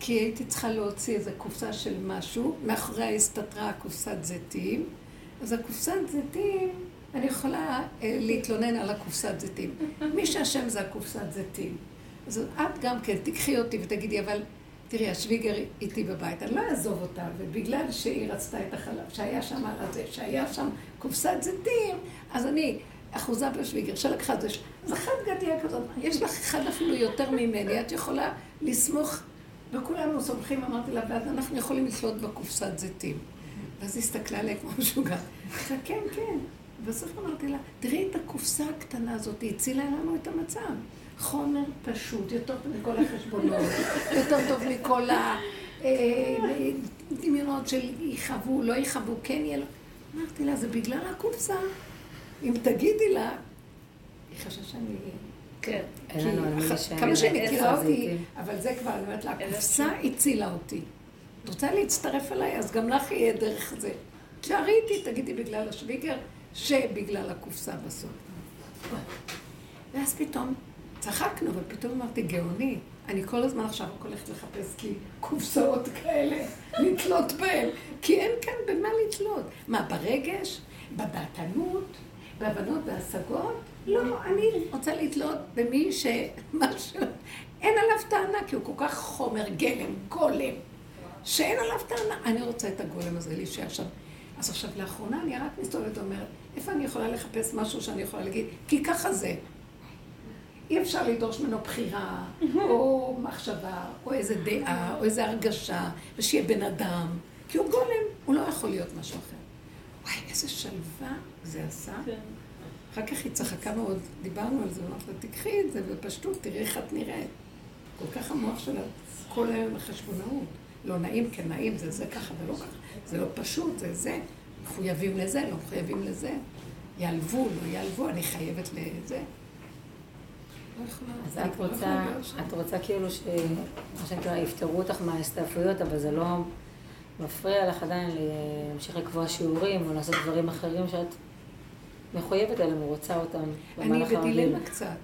כי הייתי צריכה להוציא איזו קופסה של משהו, מאחוריה הסתתרה קופסת זיתים, אז הקופסת זיתים, אני יכולה אה, להתלונן על הקופסת זיתים. מי שאשם זה הקופסת זיתים. אז את גם כן, תיקחי אותי ותגידי, אבל תראי, השוויגר איתי בבית, אני לא אעזוב אותה, ובגלל שהיא רצתה את החלב, שהיה שם על הזה, שהיה שם קופסת זיתים, אז אני אחוזה בשוויגר, שלקחה את זה, אז אחת גדיה כזאת, יש לך אחד אפילו יותר ממני, את יכולה לסמוך, וכולנו סומכים, אמרתי לה, ואז אנחנו יכולים לשלוט בקופסת זיתים. ואז היא הסתכלה עליה כמו משוגעת. כן, כן. ובסוף אמרתי לה, תראי את הקופסה הקטנה הזאת, היא הצילה לנו את המצב. חומר פשוט, יותר טוב מכל החשבונות, יותר טוב מכל הדמיונות של יכאבו, לא יכאבו, כן יהיה לו. אמרתי לה, זה בגלל הקופסה. אם תגידי לה, היא חשבה שאני... כן. כמה שהיא מכירה אותי, אבל זה כבר, אני אומרת לה, הקופסה הצילה אותי. את רוצה להצטרף אליי, אז גם לך יהיה דרך זה. תשארי איתי, תגידי בגלל השוויגר, שבגלל הקופסה בסוף. ואז פתאום צחקנו, ופתאום אמרתי, גאוני, אני כל הזמן עכשיו רק הולכת לחפש כי קופסאות כאלה, לתלות בהן, כי אין כאן במה לתלות. מה, ברגש? בדעתנות? בהבנות והשגות? לא, אני רוצה לתלות במי ש... משהו... אין עליו טענה, כי הוא כל כך חומר גלם, גולם, שאין עליו טענה. אני רוצה את הגולם הזה להישאר שם. אז עכשיו, לאחרונה אני רק מסתובבת ואומרת, איפה אני יכולה לחפש משהו שאני יכולה להגיד? כי ככה זה. אי אפשר לדרוש ממנו בחירה, או מחשבה, או איזה דעה, או איזה הרגשה, ושיהיה בן אדם. כי הוא גולם, הוא לא יכול להיות משהו אחר. וואי, איזה שלווה זה עשה. אחר כך היא צחקה מאוד, דיברנו על זה, אמרתי לה, תקחי את זה בפשטות, תראי איך את נראית. כל כך המוח שלה כל היום בחשבונאות. לא נעים, כן נעים, זה זה ככה ולא ככה. זה לא פשוט, זה זה. מחויבים לזה, לא מחויבים לזה. יעלבו, לא יעלבו, אני חייבת לזה. אז את רוצה, את רוצה כאילו ש... מה שנקרא, יפטרו אותך מההסתעפויות, אבל זה לא מפריע לך עדיין להמשיך לקבוע שיעורים או לעשות דברים אחרים שאת מחויבת אליהם ורוצה אותם במהלך הרגיל. אני בדילמה קצת.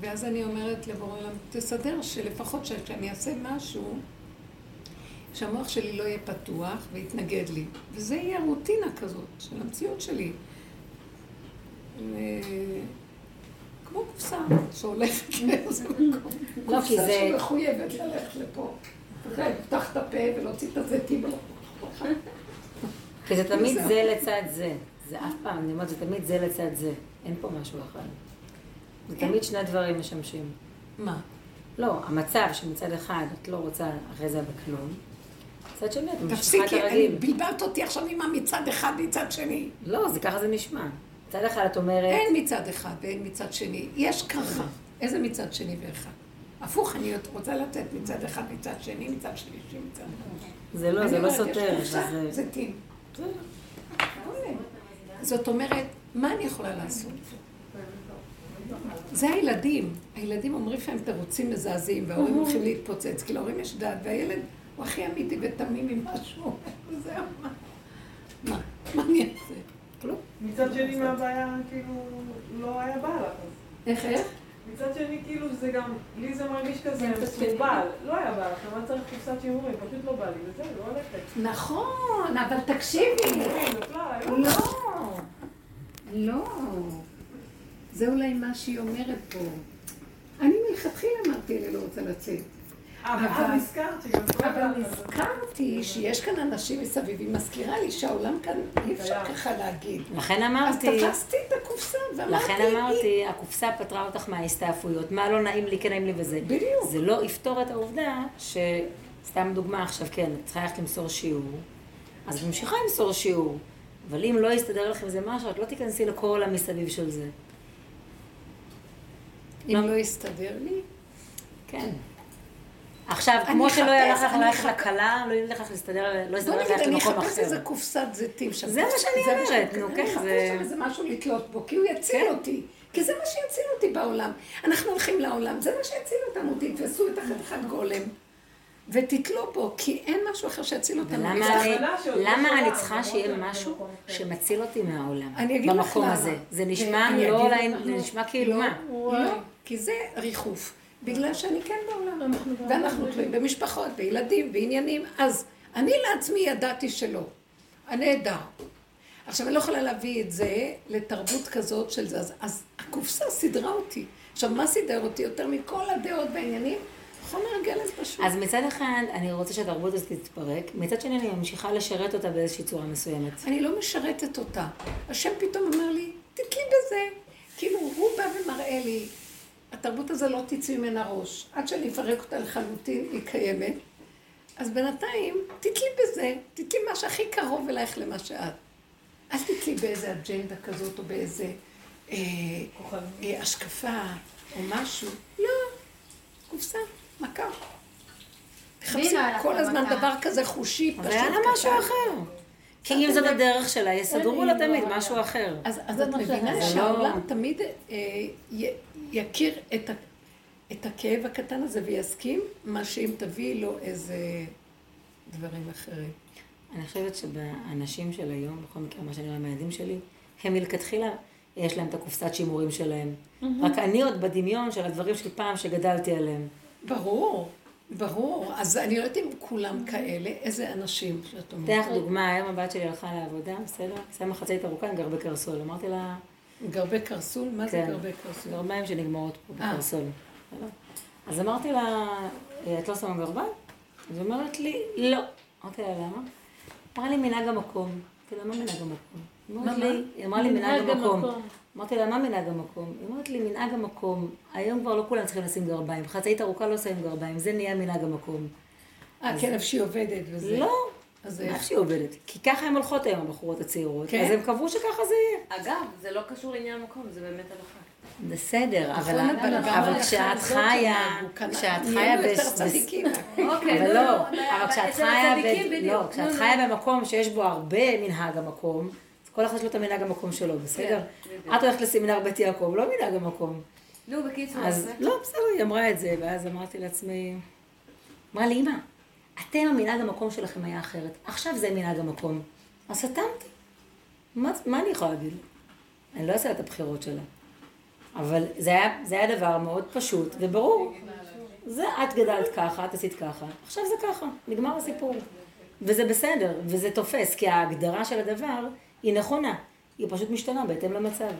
ואז אני אומרת לבורא עולם, תסדר שלפחות כשאני אעשה משהו, שהמוח שלי לא יהיה פתוח ויתנגד לי. וזה יהיה רוטינה כזאת של המציאות שלי. ו... כמו קופסה שהולכת לאיזה מקום. לא, כי זה... קופסה שמחויבת ללכת לפה. לפתח את הפה ולהוציא את הזיתים. כי זה תמיד זה לצד זה. זה אף פעם, אני אומרת, זה תמיד זה לצד זה. אין פה משהו אחר. זה תמיד שני דברים משמשים. מה? לא, המצב שמצד אחד את לא רוצה אחרי זה בכלום, מצד שני, את ממשיכה את הרגיל. תפסיקי, בלבלת אותי עכשיו עם המצד אחד מצד שני. לא, זה ככה זה נשמע. מצד אחד את אומרת... אין מצד אחד ואין מצד שני. יש ככה. איזה מצד שני ואחד? הפוך, אני רוצה לתת מצד אחד, מצד שני, מצד שלישי, מצד... זה לא, זה לא סותר. זה טים. זאת אומרת, מה אני יכולה לעשות? זה הילדים. הילדים אומרים להם תירוצים מזעזעים, וההורים הולכים להתפוצץ, כי להורים יש דעת, והילד הוא הכי אמיתי ותמים עם משהו. וזהו, מה? מה אני אעשה? כלום. מצד שני, מה הבעיה, כאילו, לא היה בא לך. איך, איך? מצד שני, כאילו, זה גם, לי זה מרגיש כזה מסורבל. לא היה בא לך, מה צריך קופסת שיעורים? פשוט לא בא לי, וזהו, לא הולכת. נכון, אבל תקשיבי. לא. לא. זה אולי מה שהיא אומרת פה. אני מלכתחילה אמרתי, אני לא רוצה לצאת. אבל אז נזכרתי שיש כאן אנשים מסביב, היא מזכירה לי שהעולם כאן, אי אפשר ככה להגיד. לכן אז אמרתי, תפסתי את הקופסה ואמרתי, לכן אמרתי, הקופסה פטרה אותך מההסתעפויות. מה לא נעים לי, כן נעים לי וזה. בדיוק. זה לא יפתור את העובדה ש... סתם דוגמה עכשיו, כן, את צריכה ללכת למסור שיעור, אז את ממשיכה למסור שיעור. אבל אם לא יסתדר לך עם זה משהו, את לא תיכנסי לכל המסביב של זה. אם לא יסתדר לי, כן. עכשיו, אני כמו שלא ילך אחפש, לך אני ללכת אחפש. לכלה, לא ילך לך להסתדר, לא בוא יסתדר לך נגיד, ללכת אני למקום אחפש אחר. איזה קופסת זיתים שם. זה מה שאני אומרת, נו, אני כן, אחפש זה- שם איזה משהו לתלות בו, כי הוא יציל אותי. כי זה מה שיציל אותי בעולם. אנחנו הולכים לעולם, זה מה שיציל אותנו. תתפסו את החתיכת גולם ותתלו בו, כי אין משהו אחר שיציל אותנו. אני- לא למה אני צריכה למרות שיהיה משהו במקום אחר. שמציל אותי מהעולם? אני אגיד לך במקום למה. הזה. זה נשמע לא, נשמע כאילו לא, מה? לא, כי זה ריחוף. בגלל שאני כן בעולם. ואנחנו תלויים במשפחות, בילדים, בעניינים. אז אני לעצמי ידעתי שלא. הנהדר. עכשיו, אני לא יכולה להביא את זה לתרבות כזאת של זה. אז, אז הקופסה סידרה אותי. עכשיו, מה סידר אותי יותר מכל הדעות בעניינים? חומר גלם פשוט. אז מצד אחד, אני רוצה שהתרבות הזאת תתפרק, מצד שני, אני ממשיכה לשרת אותה באיזושהי צורה מסוימת. אני לא משרתת אותה. השם פתאום אומר לי, תתלי בזה. כאילו, הוא בא ומראה לי, התרבות הזו לא תצאי ממנה ראש. עד שאני אפרק אותה לחלוטין, היא קיימת. אז בינתיים, תתלי בזה, תתלי מה שהכי קרוב אלייך למה שאת. אל תתלי באיזה אג'נדה כזאת, או באיזה אה, אה, השקפה, או משהו. לא, קופסה, מכה. תחפשי כל הזמן למכה. דבר כזה חושי, פשוט אבל היה לה משהו קטן. אחר. כי אם זאת הדרך שלה, יסדרו לה תמיד משהו אחר. אז, אז את מבינה זה שהעולם לא- תמיד אה, יכיר את הכאב הקטן הזה ויסכים, מה שאם תביאי לו איזה דברים אחרים. אני חושבת שבאנשים של היום, בכל מקרה, מה שאני רואה מהילדים שלי, הם מלכתחילה, יש להם את הקופסת שימורים שלהם. רק אני עוד בדמיון של הדברים של פעם שגדלתי עליהם. ברור, ברור. אז אני לא יודעת אם כולם כאלה, איזה אנשים שאת אתן אומרת. לך דוגמה, היום הבת שלי הלכה לעבודה, בסדר? שמה חצאית ארוכה עם גרבי קרסול. אמרתי לה, גרבי קרסול? מה זה כן. גרבי קרסול? גרביים שנגמרות פה אה. בקרסול. אז אמרתי לה, את לא שמה גרביים? אז היא אומרת לי, לא. אמרתי לה, למה? אמרה לי מנהג המקום. אמרתי לה, מה מנהג המקום? מה, לי, היא אמרה לי מנהג המקום. אמרתי לה, מה מנהג המקום? היא אומרת לי, מנהג המקום, היום כבר לא כולם צריכים לשים גרביים. חצאית ארוכה לא שמים גרביים, זה נהיה מנהג המקום. אה, כן, איפה שהיא עובדת וזה. לא, אז איך איך? שהיא עובדת. כי ככה הן הולכות היום, הבחורות הצעירות. כן? אז הם קבעו שככה זה יהיה. אגב, זה לא קשור לעניין המקום, זה באמת הלכה. בסדר, אבל, נכון, כשאת חיה, כשאת חיה. אוקיי, אבל לא, אבל כשאת חיה. לא. חיה במקום שיש בו הרבה מנהג המקום, כל אחד יש לו את המנהג המקום שלו, בסדר? בדיוק. את הולכת לסמינר בית יעקב, לא מנהג המקום. נו, בקיצור, אז. לא, בסדר, היא אמרה את זה, ואז אמרתי לעצמי, אמרה לי, אמא, אתם המנהג המקום שלכם היה אחרת, עכשיו זה מנהג המקום. אז סתמתי. מה, מה אני יכולה להגיד? אני לא אעשה את הבחירות שלה. אבל זה היה, זה היה דבר מאוד פשוט וברור. זה, את גדלת ככה, את עשית ככה, עכשיו זה ככה, נגמר הסיפור. וזה בסדר, וזה תופס, כי ההגדרה של הדבר היא נכונה, היא פשוט משתנה בהתאם למצב.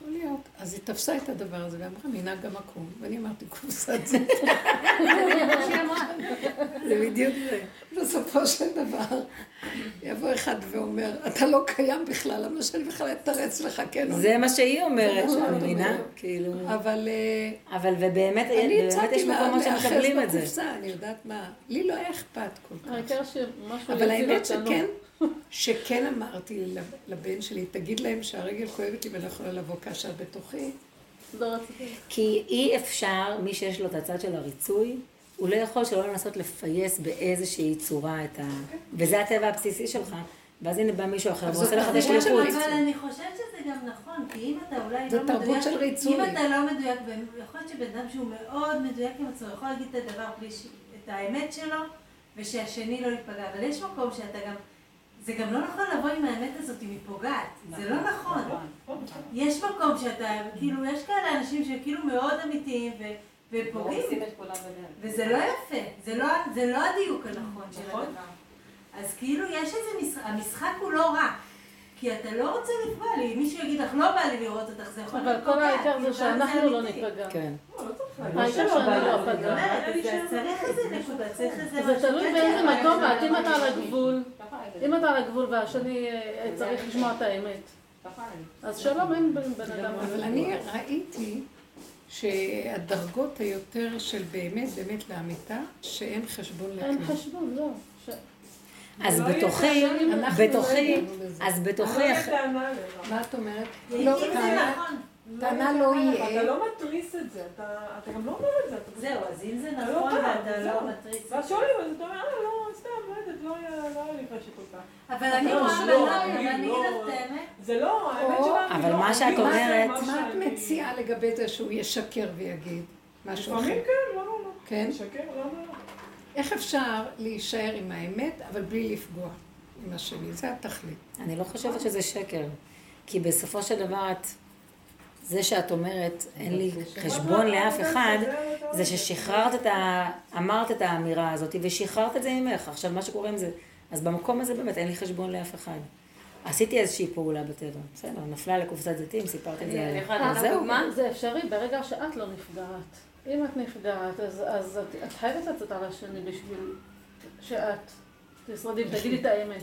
יכול להיות. אז היא תפסה את הדבר הזה ואמרה, מנהג המקום. ואני אמרתי, קופסת זה. זה בדיוק זה. בסופו של דבר, יבוא אחד ואומר, אתה לא קיים בכלל, למה שאני בכלל אתרץ לך, כן לא? זה מה שהיא אומרת, את מבינה? כאילו... אבל אה, אבל ובאמת אני באמת יש מקומות שמקבלים את זה. אני יודעת מה. לי לא היה אכפת כל כך. אבל האמת. שכן, שכן אמרתי לב- לבן שלי, תגיד להם שהרגל כואבת לי ואני לא יכולה לבוא כאשר בתוכי. לא רציתי. כי אי אפשר, מי שיש לו את הצד של הריצוי, הוא לא יכול שלא לנסות לפייס באיזושהי צורה את ה... וזה הטבע הבסיסי שלך. ואז הנה בא מישהו אחר ועושה לך את תרבות של השליחות. אבל אני חושבת שזה גם נכון, כי אם אתה אולי לא תרבות מדויק, של ריצוי. אם אתה לא מדויק, ויכול להיות שבן אדם שהוא מאוד מדויק עם עצמו, יכול להגיד את הדבר בלי ש... את האמת שלו, ושהשני לא ייפגע, אבל יש מקום שאתה גם, זה גם לא נכון לבוא עם האמת הזאת אם היא פוגעת, זה לא נכון. יש מקום שאתה, כאילו, יש כאלה אנשים שכאילו מאוד אמיתיים. ופוגעים, וזה לא יפה, זה לא, זה לא הדיוק הנכון של הדבר. אז כאילו יש איזה משחק, המשחק הוא לא רע. כי אתה לא רוצה לפגוע לי, מישהו יגיד לך, לא בא לי לראות אותך, זה יכול אבל להיות כל פוגע, העיקר זה שאנחנו לא. ניפגע. כן. לא, לא צריך להגיד. העיקר שאני לא אפגע. צריך איזה נקודה, צריך איזה זה. תלוי באיזה מקום אבל- את, אם אתה על הגבול, אם אתה על הגבול והשני אה, צריך לשמוע את האמת. אז שלום, אין בן אדם. אבל אני ראיתי שהדרגות היותר של באמת, באמת לאמיתה, שאין חשבון אין לכלום. חשבון, זהו. אז לא בתוכי, בתוכי, לא. אז בתוכי. מה את אומרת? אם לא, זה טענה- נכון. טענה לא אתה יהיה. לא מתריס את זה, אתה אתה גם לא אומר את זה. אתה פשוט- זהו, אז אם זה אתה לא נכון ואתה. לא מתריס. ואז שואלים, אז אתה אומר, אה, לא, סתם, לא יודעת, לא היה לא לי חשק כל כך. אבל אני לא, רואה לא, בנות, אני לא- אגיד לך את האמת. זה לא, האמת שלנו, אבל לא, מה שאת לא אומרת- מה את מציעה לגבי זה שהוא ישקר ויגיד משהו אחר? לפעמים כן, למה לא? כן? לשקר, למה לא? איך אפשר להישאר עם האמת, אבל בלי לפגוע עם השני? זה התכלית. אני לא חושבת שזה שקר. כי בסופו של דבר את, זה שאת אומרת, אין לי חשבון לאף אחד, זה ששחררת את ה... אמרת את האמירה הזאת ושחררת את זה ממך. עכשיו, מה שקורה עם זה, אז במקום הזה באמת אין לי חשבון לאף אחד. עשיתי איזושהי פעולה בטבע, בסדר, נפלה לקופסת זיתים, סיפרתי את אני- אני זה. יכולה אז לתת זהו. דוגמה? זה אפשרי ברגע שאת לא נפגעת. אם את נפגעת, אז, אז את, את חייבת לצאת על השני בשביל שאת תשרדי ותגידי את האמת.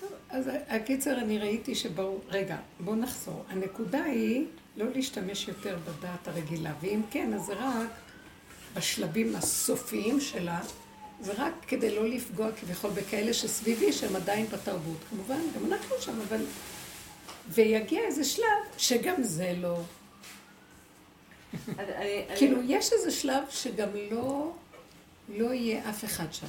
טוב, אז הקיצר, אני ראיתי שברור... רגע, בואו נחזור. הנקודה היא לא להשתמש יותר בדעת הרגילה, ואם כן, אז זה רק בשלבים הסופיים שלה, זה רק כדי לא לפגוע כביכול בכאלה שסביבי, שהם עדיין בתרבות. כמובן, גם אנחנו שם, אבל... ויגיע איזה שלב שגם זה לא... כאילו, יש איזה שלב שגם לא... לא יהיה אף אחד שם.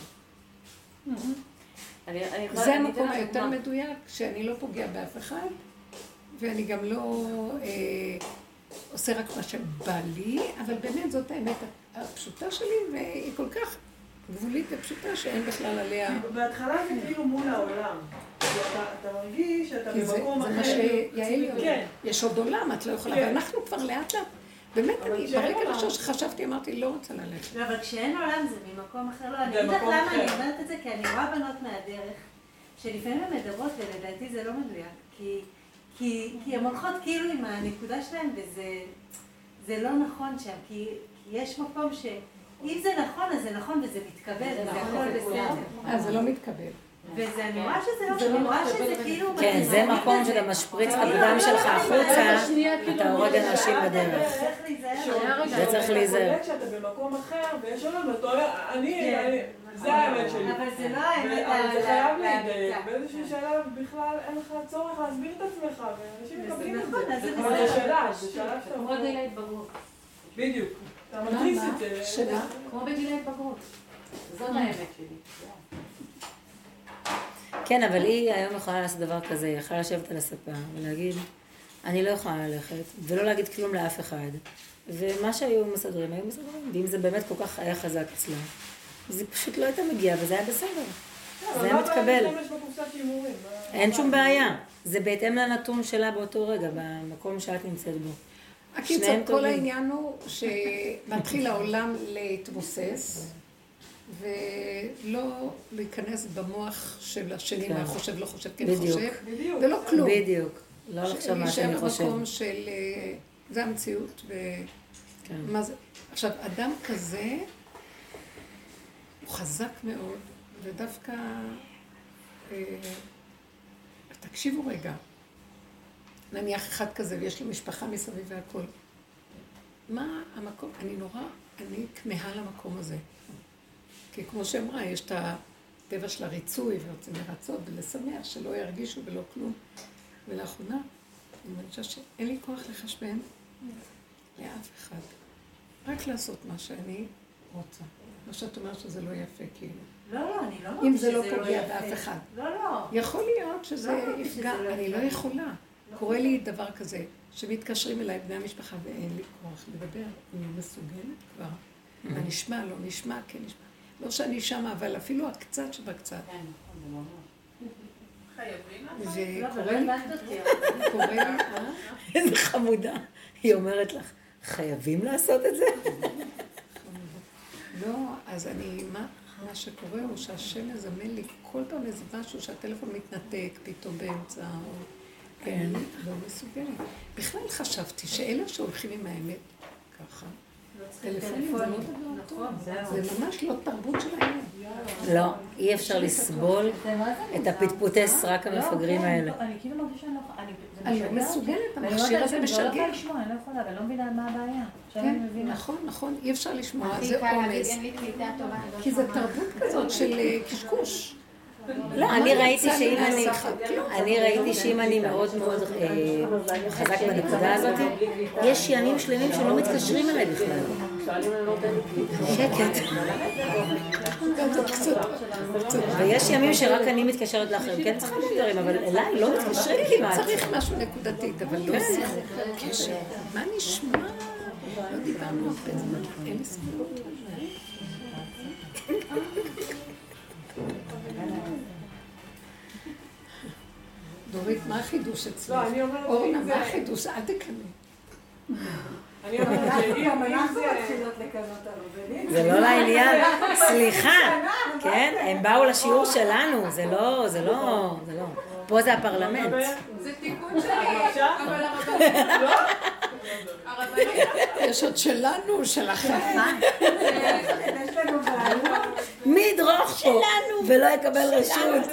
זה המקום היותר. מדויק, שאני לא פוגע באף אחד, ואני גם לא אה, עושה רק מה שבא לי, אבל באמת זאת האמת הפשוטה שלי, והיא כל כך גבולית ופשוטה שאין בכלל עליה... בהתחלה זה כאילו מול העולם. אתה אתה מרגיש שאתה זה, במקום זה אחר. מה שיעל אומרת. כן. יש עוד עולם, את לא יכולה, כן. ואנחנו כבר לאט לאט, באמת, אני ברגע. הראשון שחשבתי, אמרתי, לא רוצה ללכת. לא, אבל כשאין עולם זה ממקום אחר. לא, אני אגיד לך למה אני. אומרת את זה, כי אני רואה בנות מהדרך, שלפעמים הן מדברות, ולדעתי זה לא מדויק. כי, כי, כי הן הולכות כאילו עם הנקודה שלהן, וזה זה לא נכון שם. כי, כי יש מקום ש... אם זה נכון, אז זה נכון וזה מתקבל, וזה הכל בסדר. אה, זה לא מתקבל. וזה, אני רואה שזה לא, אני רואה שזה כאילו... כן, זה מקום שאתה משפריץ את הדם שלך החוצה, אתה הורג אנשים בדרך. זה צריך להיזהר. אתה קולט שאתה במקום אחר, ויש עולם, ואתה אומר, אני, כן. אני- זה האמת שלי. אבל זה לא האמת אבל זה חייב להידייק. באיזשהו שלב בכלל אין לך צורך להסביר את עצמך, ואנשים מקבלים את נכון, זה. זה אבל זה. שלב, זה שלב שאתה כמו אומר, גיל ההתבגרות. בדיוק. אתה מתריס? את זה. שלה? כמו בגיל ההתבגרות. זאת האמת שלי. כן, אבל היא היום יכולה לעשות דבר כזה, היא יכולה לשבת על הספה ולהגיד, אני לא יכולה ללכת, ולא להגיד כלום לאף אחד. ומה שהיו מסדרים, היו מסדרים. ואם זה באמת כל כך היה חזק אצלה, אז היא פשוט לא הייתה מגיעה, וזה היה בסדר. זה היה מתקבל. אין שום? בעיה. זה בהתאם לנתון שלה באותו רגע, במקום שאת נמצאת בו. שניהם כל. העניין הוא שמתחיל העולם להתבוסס, ולא להיכנס במוח של השני, כן. מה חושב, לא חושב, כן בדיוק. חושב, בדיוק. ולא כלום. בדיוק. לא לחשוב מה שאני להישאר חושב. במקום של... אה, זה המציאות, כן. ומה זה... עכשיו, אדם כזה, הוא חזק מאוד, ודווקא... אה, תקשיבו רגע, נניח אחד כזה ויש לו משפחה מסביב והכל. מה המקום, אני נורא, אני כמהה למקום הזה. כי כמו שאמרה, יש את הטבע של הריצוי ורוצים לרצות ולשמח, שלא ירגישו ולא כלום. ולאחרונה, אני מרגישה שאין לי כוח לחשבן לאף אחד. רק לעשות מה שאני רוצה. מה שאת אומרת שזה לא יפה, כאילו. לא, לא, אני לא אם זה לא שזה פוגע יפה. באף אחד. לא, לא. יכול להיות שזה לא יפגע, שזה לא אני לא. יכולה. קורה לי דבר כזה, שמתקשרים אליי בני המשפחה ואין לי כוח לדבר, אני לא מסוגלת כבר. מה נשמע, לא נשמע, כן נשמע. לא שאני שמה, אבל אפילו הקצת שבקצת. זה? לא, לא. קורה לי? איזה חמודה. היא אומרת לך, חייבים לעשות את זה? לא, אז אני, מה, מה שקורה הוא שהשם מזמן לי כל פעם איזה משהו שהטלפון מתנתק פתאום באמצע, או... כן, לא מסוגלת. בכלל חשבתי שאלה שהולכים עם האמת, ככה. טלפונים זה לא טוב. זה ממש לא תרבות שלהם. לא, אי אפשר לסבול את הפטפוטי סרק המפגרים האלה. אני כאילו מרגישה שאני לא אני- אני לא משגע. מסוגלת, המכשיר הזה לעצמי, לא משגע. יכולה לשמוע, אני לא יכולה, ואני לא מבינה מה הבעיה. אני כן. נכון, נכון, אי אפשר לשמוע, זה עומס. אני לא כי זה. תרבות כזאת של אה, קשקוש. לא, אני ראיתי שאם אני? אני ראיתי שאם אני מאוד מאוד אה, חזק בנקודה הזאת, יש ימים שלמים שלא מתקשרים אליי בכלל. שקט. ויש ימים שרק אני מתקשרת לאחרים, כן צריכה לדברים, אבל אליי לא מתקשרים כמעט. צריך משהו נקודתית, אבל לא שיחות קשר. מה נשמע? לא דיברנו הרבה זמן, אין לי סבלנות. דורית, מה החידוש אצלך? לא, אני אומרת אורנה, מה החידוש? אל תקנאי. אני אומרת שאם אם זה... זה לא לעניין, סליחה, כן? הם באו לשיעור שלנו, זה לא, זה לא, זה לא. פה זה הפרלמנט. זה תיקון שלי? אבל הרבנית, לא? יש עוד שלנו, שלכם. מי ידרוך פה ולא יקבל רשות?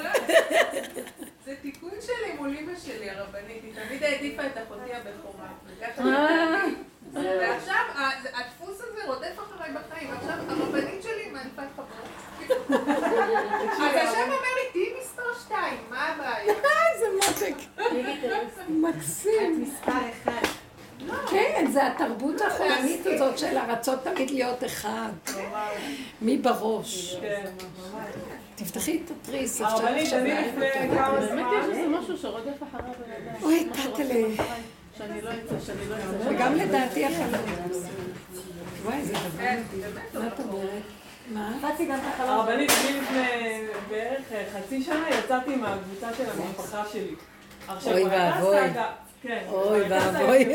זה תיקון שלי מול אמא שלי, הרבנית, היא תמיד העדיפה את אחותי הבכורה. וככה ועכשיו הדפוס הזה רודף אחריי בחיים, עכשיו הרבנית שלי מעדיפה את חברות. אז השם אומר לי, תהיי מספר שתיים, מה הבעיה? איזה מותק. מקסים. מספר אחד. כן, זה התרבות החולנית הזאת של הרצון תמיד להיות אחד. מי בראש? כן. תפתחי את התריס, אפשר עכשיו לפני אותו. באמת יש. איזה משהו שרודף אחרי הבן אדם. אוי, אחריי, שאני לא אצא, שאני לא אצא. וגם לדעתי החלום. וואי, זה דבר כן, מה את אומרת? מה? חצי גם את החלום. הרבנית, אני לפני בערך אה, חצי שנה יצאתי מהקבוצה של המשפחה שלי. אוי ואבוי. כן, אוי ואבוי.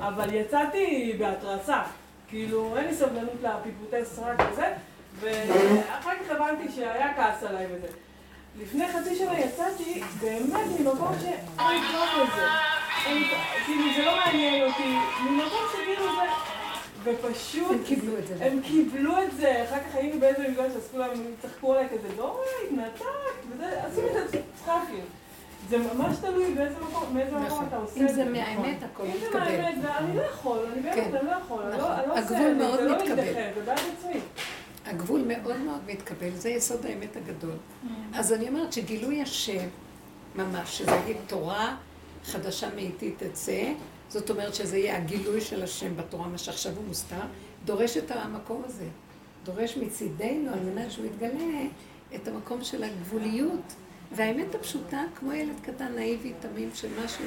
אבל יצאתי בהתרסה. כאילו, אין לי סבלנות לפיפוטי סרק וזה, ואחר כך הבנתי שהיה כעס עליי וזה. לפני חצי שנה יצאתי באמת ממקום שאין טוב לזה. כאילו, זה לא מעניין אותי, ממקום שכאילו זה... ופשוט... הם קיבלו את זה. הם קיבלו את זה, אחר כך היינו באיזה מפגש, אז כולם צחקו עליי כזה, דורי, התנתקת, וזה, עשו את הצחוקים. זה ממש תלוי באיזה מקום, מאיזה מקום נכון. אתה עושה אם את זה מהאמת, הכל אם זה מתקבל. מהאמת, ואני לא יכול, אני באמת, כן. אני לא יכול, אני. לא אני לא עושה הגבול זה, מאוד זה לא מתקבל. זה בעד עצמי. הגבול מאוד מאוד מתקבל, זה יסוד האמת הגדול. אז אני אומרת שגילוי השם, ממש, שזה יגיד תורה חדשה מאיתי תצא, זאת אומרת שזה יהיה הגילוי של השם בתורה, מה שעכשיו הוא מוסתר, דורש את המקום הזה. דורש מצידנו, על מנת שהוא יתגלה, את המקום של הגבוליות. והאמת הפשוטה, כמו ילד קטן נאיבי תמים של משהו,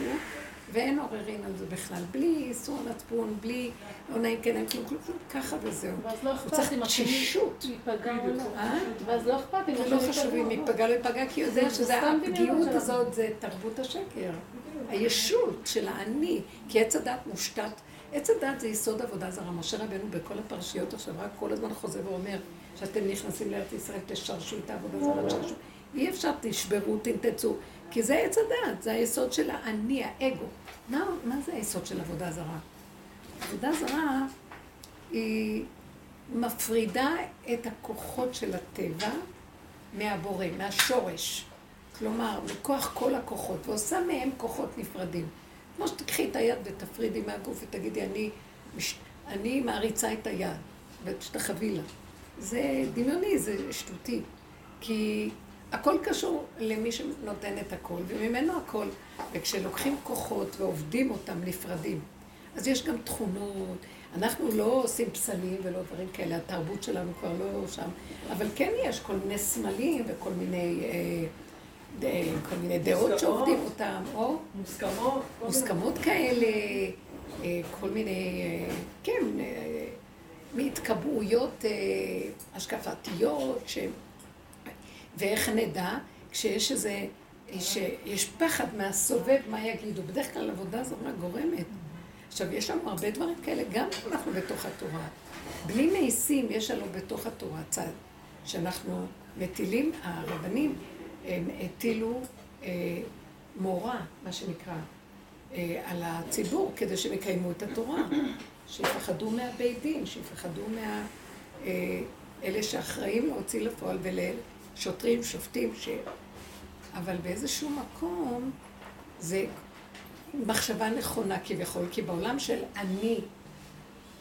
ואין עוררין על זה בכלל. בלי איסור מצפון, בלי לא נעים כן, נעים כלום, כלום, כלום, ככה וזהו. ואז לא אכפת אם השני. ייפגע או לא. אה? ואז לא אכפת אם זה השני לא חשוב אם ייפגע לא ייפגע, כי יודע זה שזה הפגיעות. הזאת, זה תרבות השקר. הישות של האני, כי עץ הדת מושתת. עץ הדת זה יסוד עבודה זרה. משה רבנו בכל הפרשיות עכשיו רק כל הזמן חוזר ואומר שאתם נכנסים לארץ ישראל, תשרשו את העבודה זרה, תשרשו. אי אפשר, תשברו, תנתצו, כי זה עץ הדת, זה היסוד של האני, האגו. מה, מה זה היסוד של עבודה זרה? עבודה זרה היא מפרידה את הכוחות של הטבע מהבורא, מהשורש. כלומר, מכוח כל הכוחות, ועושה מהם כוחות נפרדים. כמו שתקחי את היד ותפרידי מהגוף ותגידי, אני. אני מעריצה את היד, ותשתחווי לה. זה דמיוני, זה שטותי. כי הכל קשור למי שנותן את הכל, וממנו הכל. וכשלוקחים כוחות ועובדים אותם נפרדים, אז יש גם תכונות. אנחנו לא עושים פסלים ולא דברים כאלה, התרבות שלנו כבר לא שם. אבל כן יש כל מיני סמלים וכל מיני, אה, ד- כל מיני דעות. שעובדים אותם, או מוסכמות. מוסכמות כאלה, אה, כל מיני, אה, כן, אה, מהתקבעויות אה, השקפתיות, ש... ואיך נדע כשיש איזה, שיש פחד מהסובב, מה יגידו. בדרך כלל עבודה זרה גורמת. עכשיו, יש לנו הרבה דברים כאלה, גם אנחנו בתוך התורה. בלי מעיסים, יש לנו בתוך התורה צד, שאנחנו מטילים, הרבנים, הם הטילו אה, מורא, מה שנקרא, אה, על הציבור, כדי שהם יקיימו את התורה. שיפחדו מהבית דין, שיפחדו מה... אה, שאחראים להוציא לפועל ולשוטרים, שופטים, ש... אבל באיזשהו מקום זה מחשבה נכונה כביכול, כי בעולם של אני,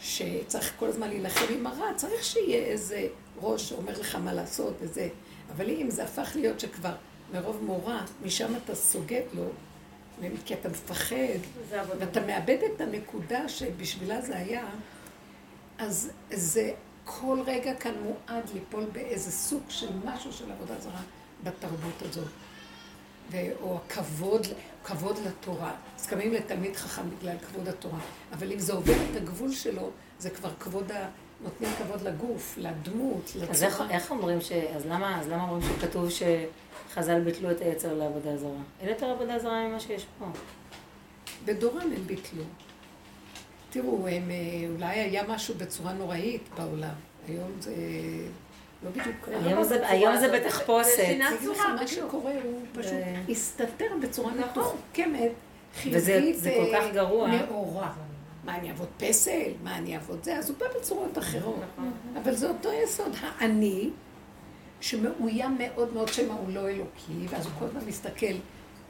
שצריך כל הזמן להילחם עם הרע, צריך שיהיה איזה ראש שאומר לך מה לעשות וזה. אבל אם זה הפך להיות שכבר מרוב מורא, משם אתה סוגד לו, כי אתה מפחד, ואתה מאבד את הנקודה שבשבילה זה היה, אז זה כל רגע כאן מועד ליפול באיזה סוג של משהו של עבודה זרה בתרבות הזאת. ו- או הכבוד, כבוד לתורה. אז קמים לתלמיד חכם בגלל כבוד התורה. אבל אם זה עובר את הגבול שלו, זה כבר כבוד ה... נותנים כבוד לגוף, לדמות, לצורה. אז איך, איך אומרים ש... אז למה, אז למה אומרים שכתוב שחז"ל ביטלו את היצר לעבודה זרה? אין יותר עבודה זרה ממה שיש פה. בדורם הם ביטלו. תראו, הם, אה, אולי היה משהו בצורה נוראית בעולם. היום זה לא בדיוק... היום זה, היום זה אגיד לך, מה שקורה הוא פשוט הסתתר בצורה מתוחכמת, חיובית, וזה כל כך גרוע. נאורה. מה, אני אעבוד פסל? מה, אני אעבוד זה? אז הוא בא בצורות אחרות. אבל זה אותו יסוד. האני, שמאוים מאוד מאוד שמא הוא לא אלוקי, ואז הוא כל הזמן מסתכל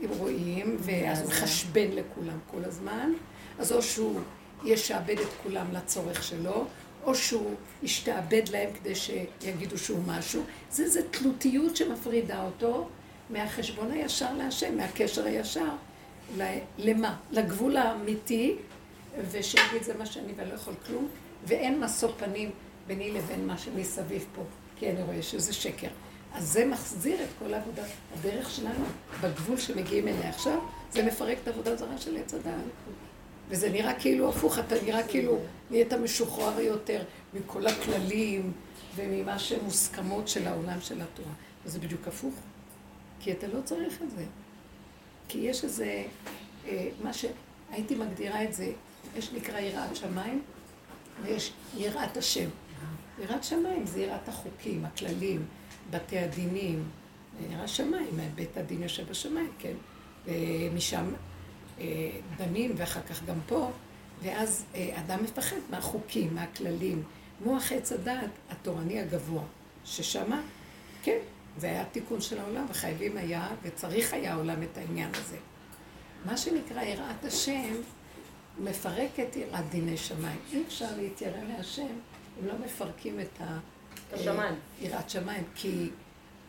אם רואים, ואז הוא מחשבן לכולם כל הזמן. אז או שהוא ישעבד את כולם לצורך שלו, או שהוא ישתעבד להם כדי שיגידו שהוא משהו. זה איזו תלותיות שמפרידה אותו מהחשבון הישר להשם, מהקשר הישר. למה? לגבול האמיתי, ושיגיד זה מה שאני ולא יכול כלום, ואין משוא פנים ביני לבין מה שמסביב פה, כי אני רואה שזה שקר. אז זה מחזיר את כל העבודה, הדרך שלנו, בגבול שמגיעים אליה עכשיו, זה מפרק את העבודה הזרה של עץ הדעת. וזה נראה כאילו הפוך, אתה נראה כאילו נהיית משוחרר יותר מכל הכללים וממה שמוסכמות של העולם של התורה. וזה בדיוק הפוך, כי אתה לא צריך את זה. כי יש איזה, אה, מה שהייתי מגדירה את זה, יש נקרא יראת שמיים ויש יראת השם. יראת שמיים זה יראת החוקים, הכללים, בתי הדינים. יראת שמיים, בית הדין יושב בשמיים, כן? ומשם דנים, ואחר כך גם פה, ואז אה, אדם מפחד מהחוקים, מהכללים. מוח עץ הדעת התורני הגבוה, ששמה, כן, זה היה תיקון של העולם, וחייבים היה, וצריך היה העולם את העניין הזה. מה שנקרא יראת השם, מפרק את יראת דיני שמיים. אי אפשר להתיירא מהשם אם לא מפרקים את ה... השמיים. יראת שמיים, כי,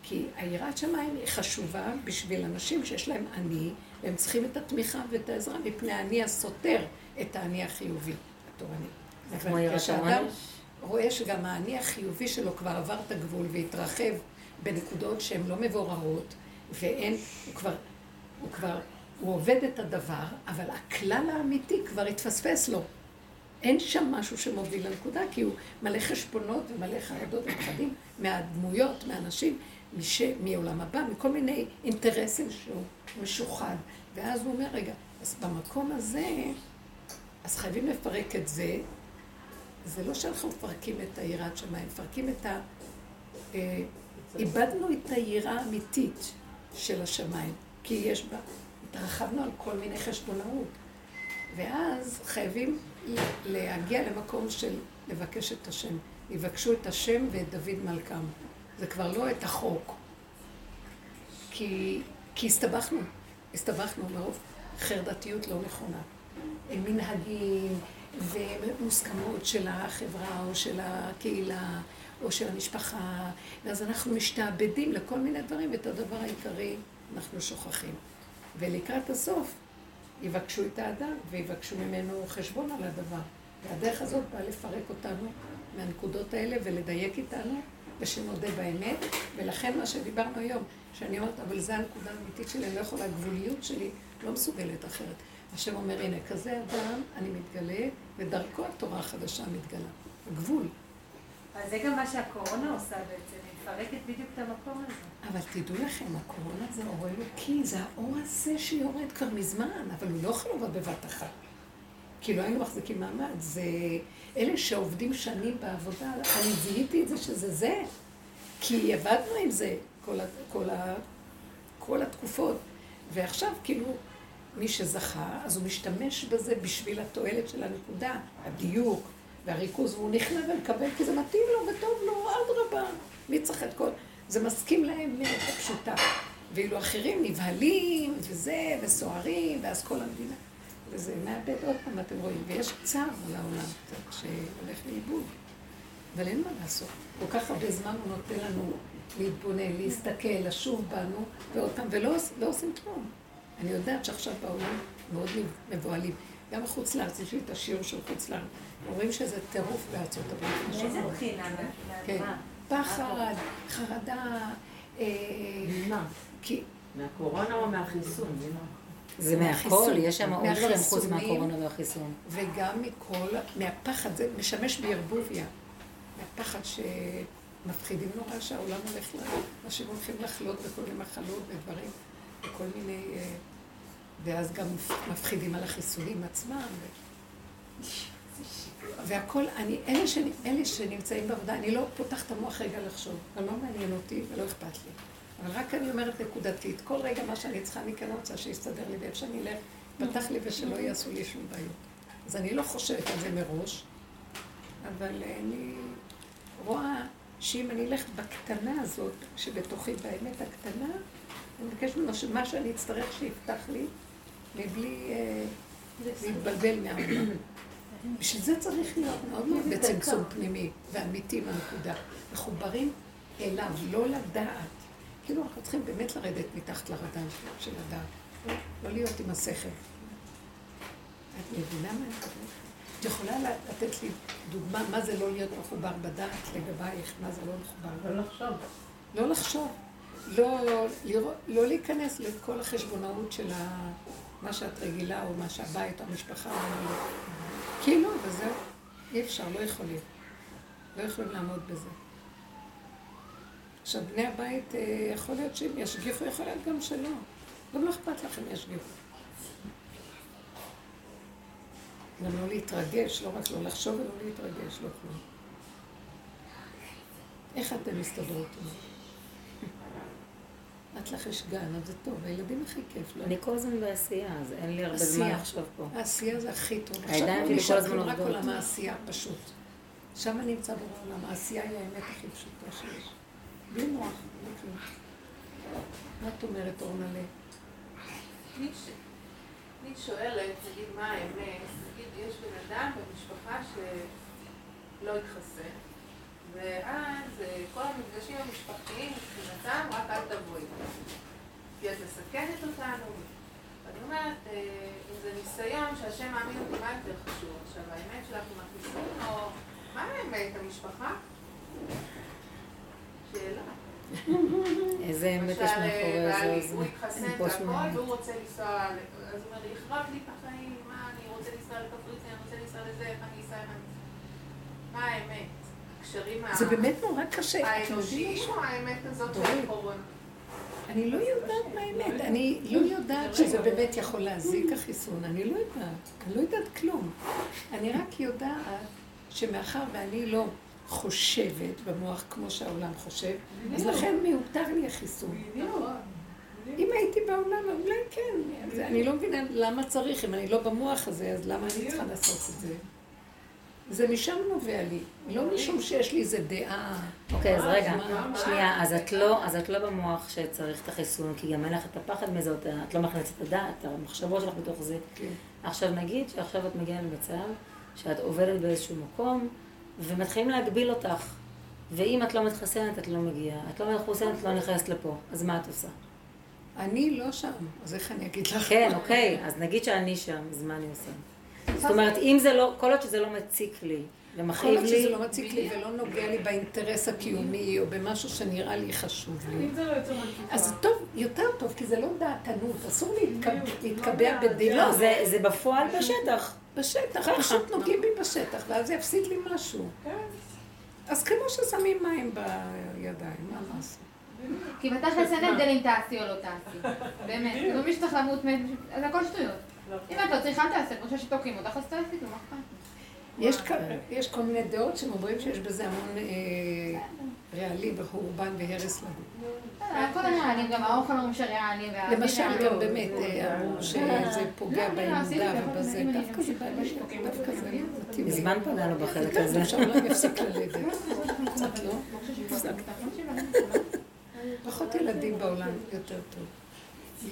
כי היראת שמיים היא חשובה בשביל אנשים שיש להם אני, והם צריכים את התמיכה ואת העזרה מפני האני הסותר את האני החיובי, התורני. אבל כשאדם רואה שגם האני החיובי שלו כבר עבר את הגבול והתרחב בנקודות שהן לא מבוררות, ואין, הוא כבר, הוא כבר, הוא עובד את הדבר, אבל הכלל האמיתי כבר התפספס לו. אין שם משהו שמוביל לנקודה, כי הוא מלא חשבונות ומלא חרדות ופחדים מהדמויות, מהאנשים. מעולם הבא, מכל מיני אינטרסים שהוא משוחד. ואז הוא אומר, רגע, אז במקום הזה, אז חייבים לפרק את זה. זה לא שאנחנו מפרקים את היראת שמיים, מפרקים את ה... אה, איבדנו את היראה האמיתית של השמיים, כי יש בה, התרחבנו על כל מיני חשבונאות. ואז חייבים להגיע למקום של לבקש את השם. יבקשו את השם ואת דוד מלכם. זה כבר לא את החוק. כי, כי הסתבכנו, הסתבכנו מרוב חרדתיות לא נכונה. מנהגים ומוסכמות של החברה או של הקהילה או של המשפחה, ואז אנחנו משתעבדים לכל מיני דברים, ואת הדבר העיקרי אנחנו שוכחים. ולקראת הסוף יבקשו את האדם ויבקשו ממנו חשבון על הדבר. והדרך הזאת באה לפרק אותנו מהנקודות האלה ולדייק איתנו ושנודה באמת, ולכן מה שדיברנו היום, שאני אומרת, אבל זו הנקודה האמיתית שלי, אני לא יכולה, הגבוליות שלי לא מסוגלת אחרת. השם אומר, הנה, כזה אדם, אני מתגלה, ודרכו התורה החדשה מתגלה. גבול. אז זה גם מה שהקורונה עושה בעצם, היא מפרקת בדיוק את המקום הזה. אבל תדעו לכם, הקורונה זה אור אלוקי, זה האור הזה שיורד כבר מזמן, אבל הוא לא יכול לבוא בבת אחת. כי לא היינו מחזיקים מעמד. זה אלה שעובדים שנים בעבודה, אני זיהיתי את זה שזה זה, כי עבדנו עם זה כל, כל, כל התקופות. ועכשיו כאילו מי שזכה, אז הוא משתמש בזה בשביל התועלת של הנקודה, הדיוק והריכוז, והוא נכנע ומקבל כי זה מתאים לו וטוב לו, אדרבה. מי צריך את כל... זה מסכים להם מאת הפשוטה. ואילו אחרים נבהלים, וזה, וסוערים, ואז כל המדינה. וזה מאבד עוד פעם, אתם רואים. ויש צער על העולם קצת, שהולך לאיבוד. אבל אין מה לעשות. כל כך הרבה זמן הוא נותן לנו להתבונן, להסתכל, לשוב בנו, ועוד פעם, ולא לא עושים כלום. אני יודעת שעכשיו בעולם מאוד מבוהלים. גם בחוץ לארץ, יש לי את השיעור של חוץ לארץ. אומרים שזה טירוף בארצות הברית. מאיזה בחינה? כן. פחד, חרדה. אה, ממה? כי... מהקורונה או מהחיסון? זה מהכל, יש שם עוד דברים חוץ. מהקורונה והחיסון. וגם מכל, מהפחד, זה משמש בערבוביה. מהפחד שמפחידים נורא שהעולם הולך ל... אנשים הולכים לחלות בכל מיני מחלות ודברים, וכל מיני... אה, ואז גם מפחידים על החיסונים עצמם. ו... והכל, אני, אלה, ש, אלה שנמצאים בעבודה, אני לא פותחת את המוח רגע לחשוב, אבל לא מעניין אותי ולא אכפת לי. אבל רק אני אומרת נקודתית, כל רגע מה שאני צריכה, אני כן רוצה שיסתדר לי, ואיפה שאני אלך, פתח לי ושלא יעשו לי שום בעיות. אז אני לא חושבת על זה מראש, אבל אני רואה שאם אני אלך בקטנה הזאת, שבתוכי, באמת הקטנה, אני מבקשת ממנו שמה שאני אצטרך שיפתח לי, מבלי אה, להתבלבל מהעולם. בשביל זה צריך להיות מאוד מאוד בצמצום פנימי ואמיתי מהנקודה. מחוברים אליו, לא לדעת. כאילו אנחנו צריכים באמת לרדת מתחת לרדאן של הדעת. לא להיות עם השכל. את מבינה מה אני מתכוונת? את יכולה לתת לי דוגמה מה זה לא להיות מחובר בדעת לגבייך, מה זה לא מחובר? לא לחשוב. לא לחשוב. לא, לראות, לא להיכנס לכל החשבונאות של ה, מה שאת רגילה, או מה שהבית או המשפחה אומרים. כאילו, וזהו. אי אפשר, לא יכולים. לא יכולים לעמוד בזה. עכשיו, בני הבית, אה, יכול להיות שהם ישגיחו, יכול להיות גם שלא. גם לא אכפת לכם ישגיחו. גם לא להתרגש, לא רק לא לחשוב ולא להתרגש, לא כלום. איך אתם מסתדרות עם? את לך יש גן, אז זה טוב, הילדים הכי כיף להם. אני כל הזמן בעשייה, אז אין לי הרבה זמן. לחשוב פה. העשייה זה הכי טוב. עכשיו שלי כל הזמן לא נשאר רק. עולם העשייה, פשוט. שם נמצא בעולם, העשייה היא האמת הכי פשוטה שיש. בלי מוח, בלי כלום. מה את אומרת, אורנלה? אני אני שואלת, נגיד, מה האמת? נגיד, יש בן אדם במשפחה שלא התחסן, ואז אה, כל המפגשים המשפחתיים מבחינתם רק אל תבואי. כי את מסכנת אותנו. ואני אומרת, אה, אם זה ניסיון שהשם מאמין אותי, מה יותר חשוב? עכשיו, האמת שלך עם החיסון, או מה האמת, המשפחה? שאלה. איזה אמת יש למשל, מאחורי בעלי, זה, הוא זה התחסן והכל, אמת. והוא רוצה לנסוע, אז הוא אומר לי, החרב לי את החיים, מה, אני רוצה לנסוע לקפריסין, אני רוצה לנסוע לזה, איך אני אסע. מה האמת? הקשרים ה- זה באמת נורא קשה. האנושיים? או האמת הזאת של. הקורונה? אני לא יודעת מה האמת. אני לא יודעת שזה באמת יכול להזיק החיסון. אני לא יודעת. אני לא יודעת כלום. אני רק יודעת שמאחר ואני לא חושבת במוח כמו שהעולם חושב, אז לכן מיותר לי החיסון. אם הייתי בעולם, אולי כן. אני לא מבינה למה צריך, אם אני לא במוח הזה, אז למה אני צריכה לעשות את זה? זה משם נובע לי, לא משום שיש לי איזה דעה. אוקיי, אז רגע? שנייה, אז את לא, אז את לא במוח שצריך את החיסון, כי גם אין לך את הפחד מזה, את לא מכניסת את הדעת, המחשבות שלך בתוך זה. כן. עכשיו נגיד שעכשיו את מגיעה למצב שאת עובדת באיזשהו מקום, ומתחילים להגביל אותך, ואם את לא מתחסנת, את לא מגיעה. את לא מחוסנת, את לא נכנסת לפה. אז מה את עושה? אני לא שם, אז איך אני אגיד לך? כן, אוקיי, אז נגיד שאני שם, אז מה אני עושה? זאת אומרת, אם זה לא, כל עוד שזה לא מציק לי כל ומכאיב עוד שזה לי, לא מציק לי ולא נוגע לי באינטרס הקיומי או במשהו שנראה לי חשוב לי. לא. אז טוב, יותר טוב, כי זה לא דעתנות, אסור להתקב- להתקבע בדעה. לא, זה, זה בפועל בשטח. בשטח. פשוט נוגעים בי בשטח, ואז זה יפסיד לי משהו. כן. אז כמו ששמים מים בידיים, מה לעשות? כי בתכלס אין הבדל אם תעשי או לא תעשי. באמת, זה לא מי שצריך למות, מת, אז הכל שטויות. אם את לא צריכה, את חושבת שתוקעים אותך, אז תעשי, מה אכפת? יש יש כל מיני דעות שהם אומרים שיש בזה המון אה, רעלים וחורבן והרס לגוף. הכל ריאלי, גם האוכל אומרים שריאלי. והאוויר למשל. גם באמת אה, אמרו שזה פוגע באמונה ובזה, דווקא זה בעיה, דווקא זה מתאים. מזמן פגענו בחלק הזה. עכשיו אולי יפסיק ללדת. קצת לא? הפסקת. פחות ילדים בעולם יותר טוב.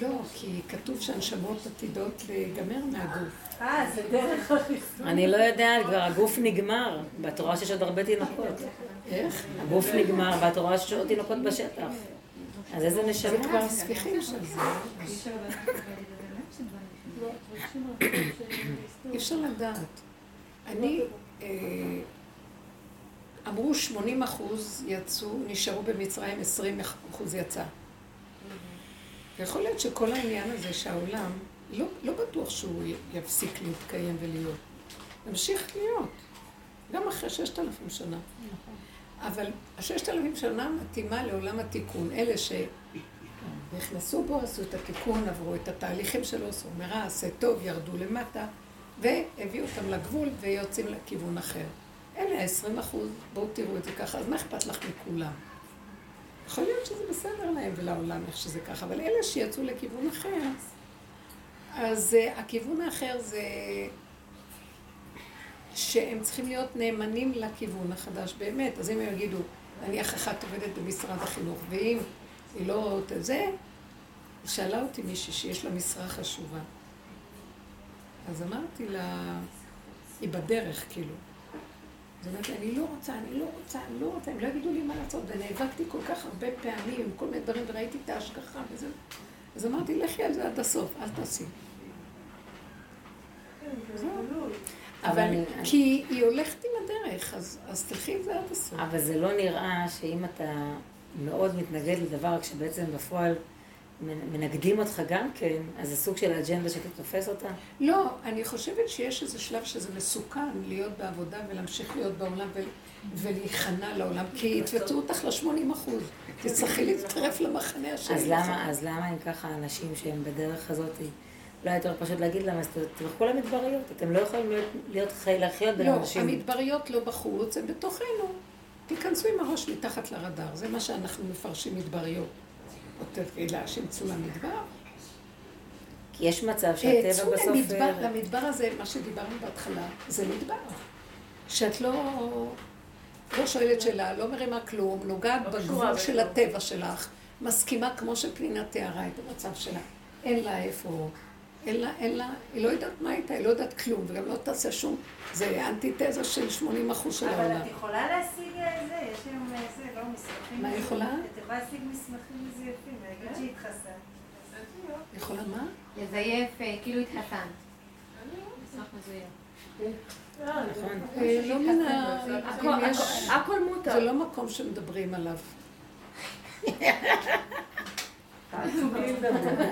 לא, כי כתוב שהנשמות עתידות להיגמר מהגוף. אה, זה דרך החיסון. אני לא יודעת, כבר הגוף נגמר. בתורה שיש עוד הרבה תינוקות. איך? הגוף נגמר, והתורה שיש עוד תינוקות בשטח. אז איזה זה נשמה? כבר הספיחים של זה. אי אפשר לדעת. אני, אה, אמרו 80 אחוז יצאו, נשארו במצרים, 20 אחוז יצא. ויכול להיות שכל העניין הזה שהעולם, לא, לא בטוח שהוא יפסיק להתקיים ולהיות. ימשיך להיות. גם אחרי ששת אלפים שנה. אבל הששת אלפים שנה מתאימה לעולם התיקון. אלה שנכנסו בו, עשו את התיקון, עברו את התהליכים שלו, עשו מרע, עשה טוב, ירדו למטה, והביאו אותם לגבול ויוצאים לכיוון אחר. אלה ה-20 אחוז, בואו תראו את זה ככה, אז מה אכפת לך מכולם? יכול להיות שזה בסדר להם ולעולם איך שזה ככה, אבל אלה שיצאו לכיוון אחר, אז uh, הכיוון האחר זה שהם צריכים להיות נאמנים לכיוון החדש באמת. אז אם הם יגידו, נניח אחת עובדת במשרד החינוך, ואם היא לא את זה, שאלה אותי מישהי שיש לה משרה חשובה. אז אמרתי לה, היא בדרך כאילו. אז אמרתי, אני לא רוצה, אני לא רוצה, אני לא רוצה, הם לא יגידו לי מה לעשות. ונאבקתי כל כך הרבה פעמים עם כל מיני דברים, וראיתי את ההשגחה וזה. אז אמרתי, לכי על זה עד הסוף, אל תעשי. אבל כי היא הולכת עם הדרך, אז אז תלכי עם זה עד הסוף. אבל זה לא נראה שאם אתה מאוד מתנגד לדבר, כשבעצם בפועל מנגדים אותך גם כן, אז זה סוג של אג'נדה שאתה תופס אותה? לא, אני חושבת שיש איזה שלב שזה מסוכן להיות בעבודה ולהמשיך להיות בעולם ו- ולהיכנע לעולם, כי יתפצו אותך ל-80 אחוז. תצטרכי להצטרף למחנה השני. אז למה, אז למה אם ככה אנשים שהם בדרך הזאת, לא יותר פשוט להגיד להם, אז תלכו למדבריות, אתם לא יכולים להיות, להיות חי, לחיות בין לא, אנשים. המדבריות לא בחוץ, הן בתוכנו. תיכנסו עם הראש מתחת לרדאר, זה מה שאנחנו מפרשים מדבריות. לה, שימצאו למדבר. כי יש מצב אה, שהטבע צאו בסוף... למדבר, אה, למדבר הזה, מה שדיברנו בהתחלה, זה מדבר. שאת לא, לא שואלת שאלה, לא מרימה כלום, נוגעת לא בגבול של. הטבע שלך, מסכימה כמו שפנינה תיארה את המצב שלה. אין לה איפה, אין לה, אין לה, היא לא יודעת מה הייתה, היא לא יודעת כלום, וגם לא תעשה שום, זה אנטיתזה של 80 אחוז של אבל העולם. את יכולה להשיג אה, זה, יש היום אה, זה, לא מסמכים. מה יכולה? את יכולה להשיג מסמכים מזויפים, להגיד שהתחסנת. יכולה מה? לזייף אה, כאילו התחסנת. מסמך מזויף. אה, לא מן ה... הכל מותר. זה לא מקום שמדברים עליו. תעשו בלי לדבר.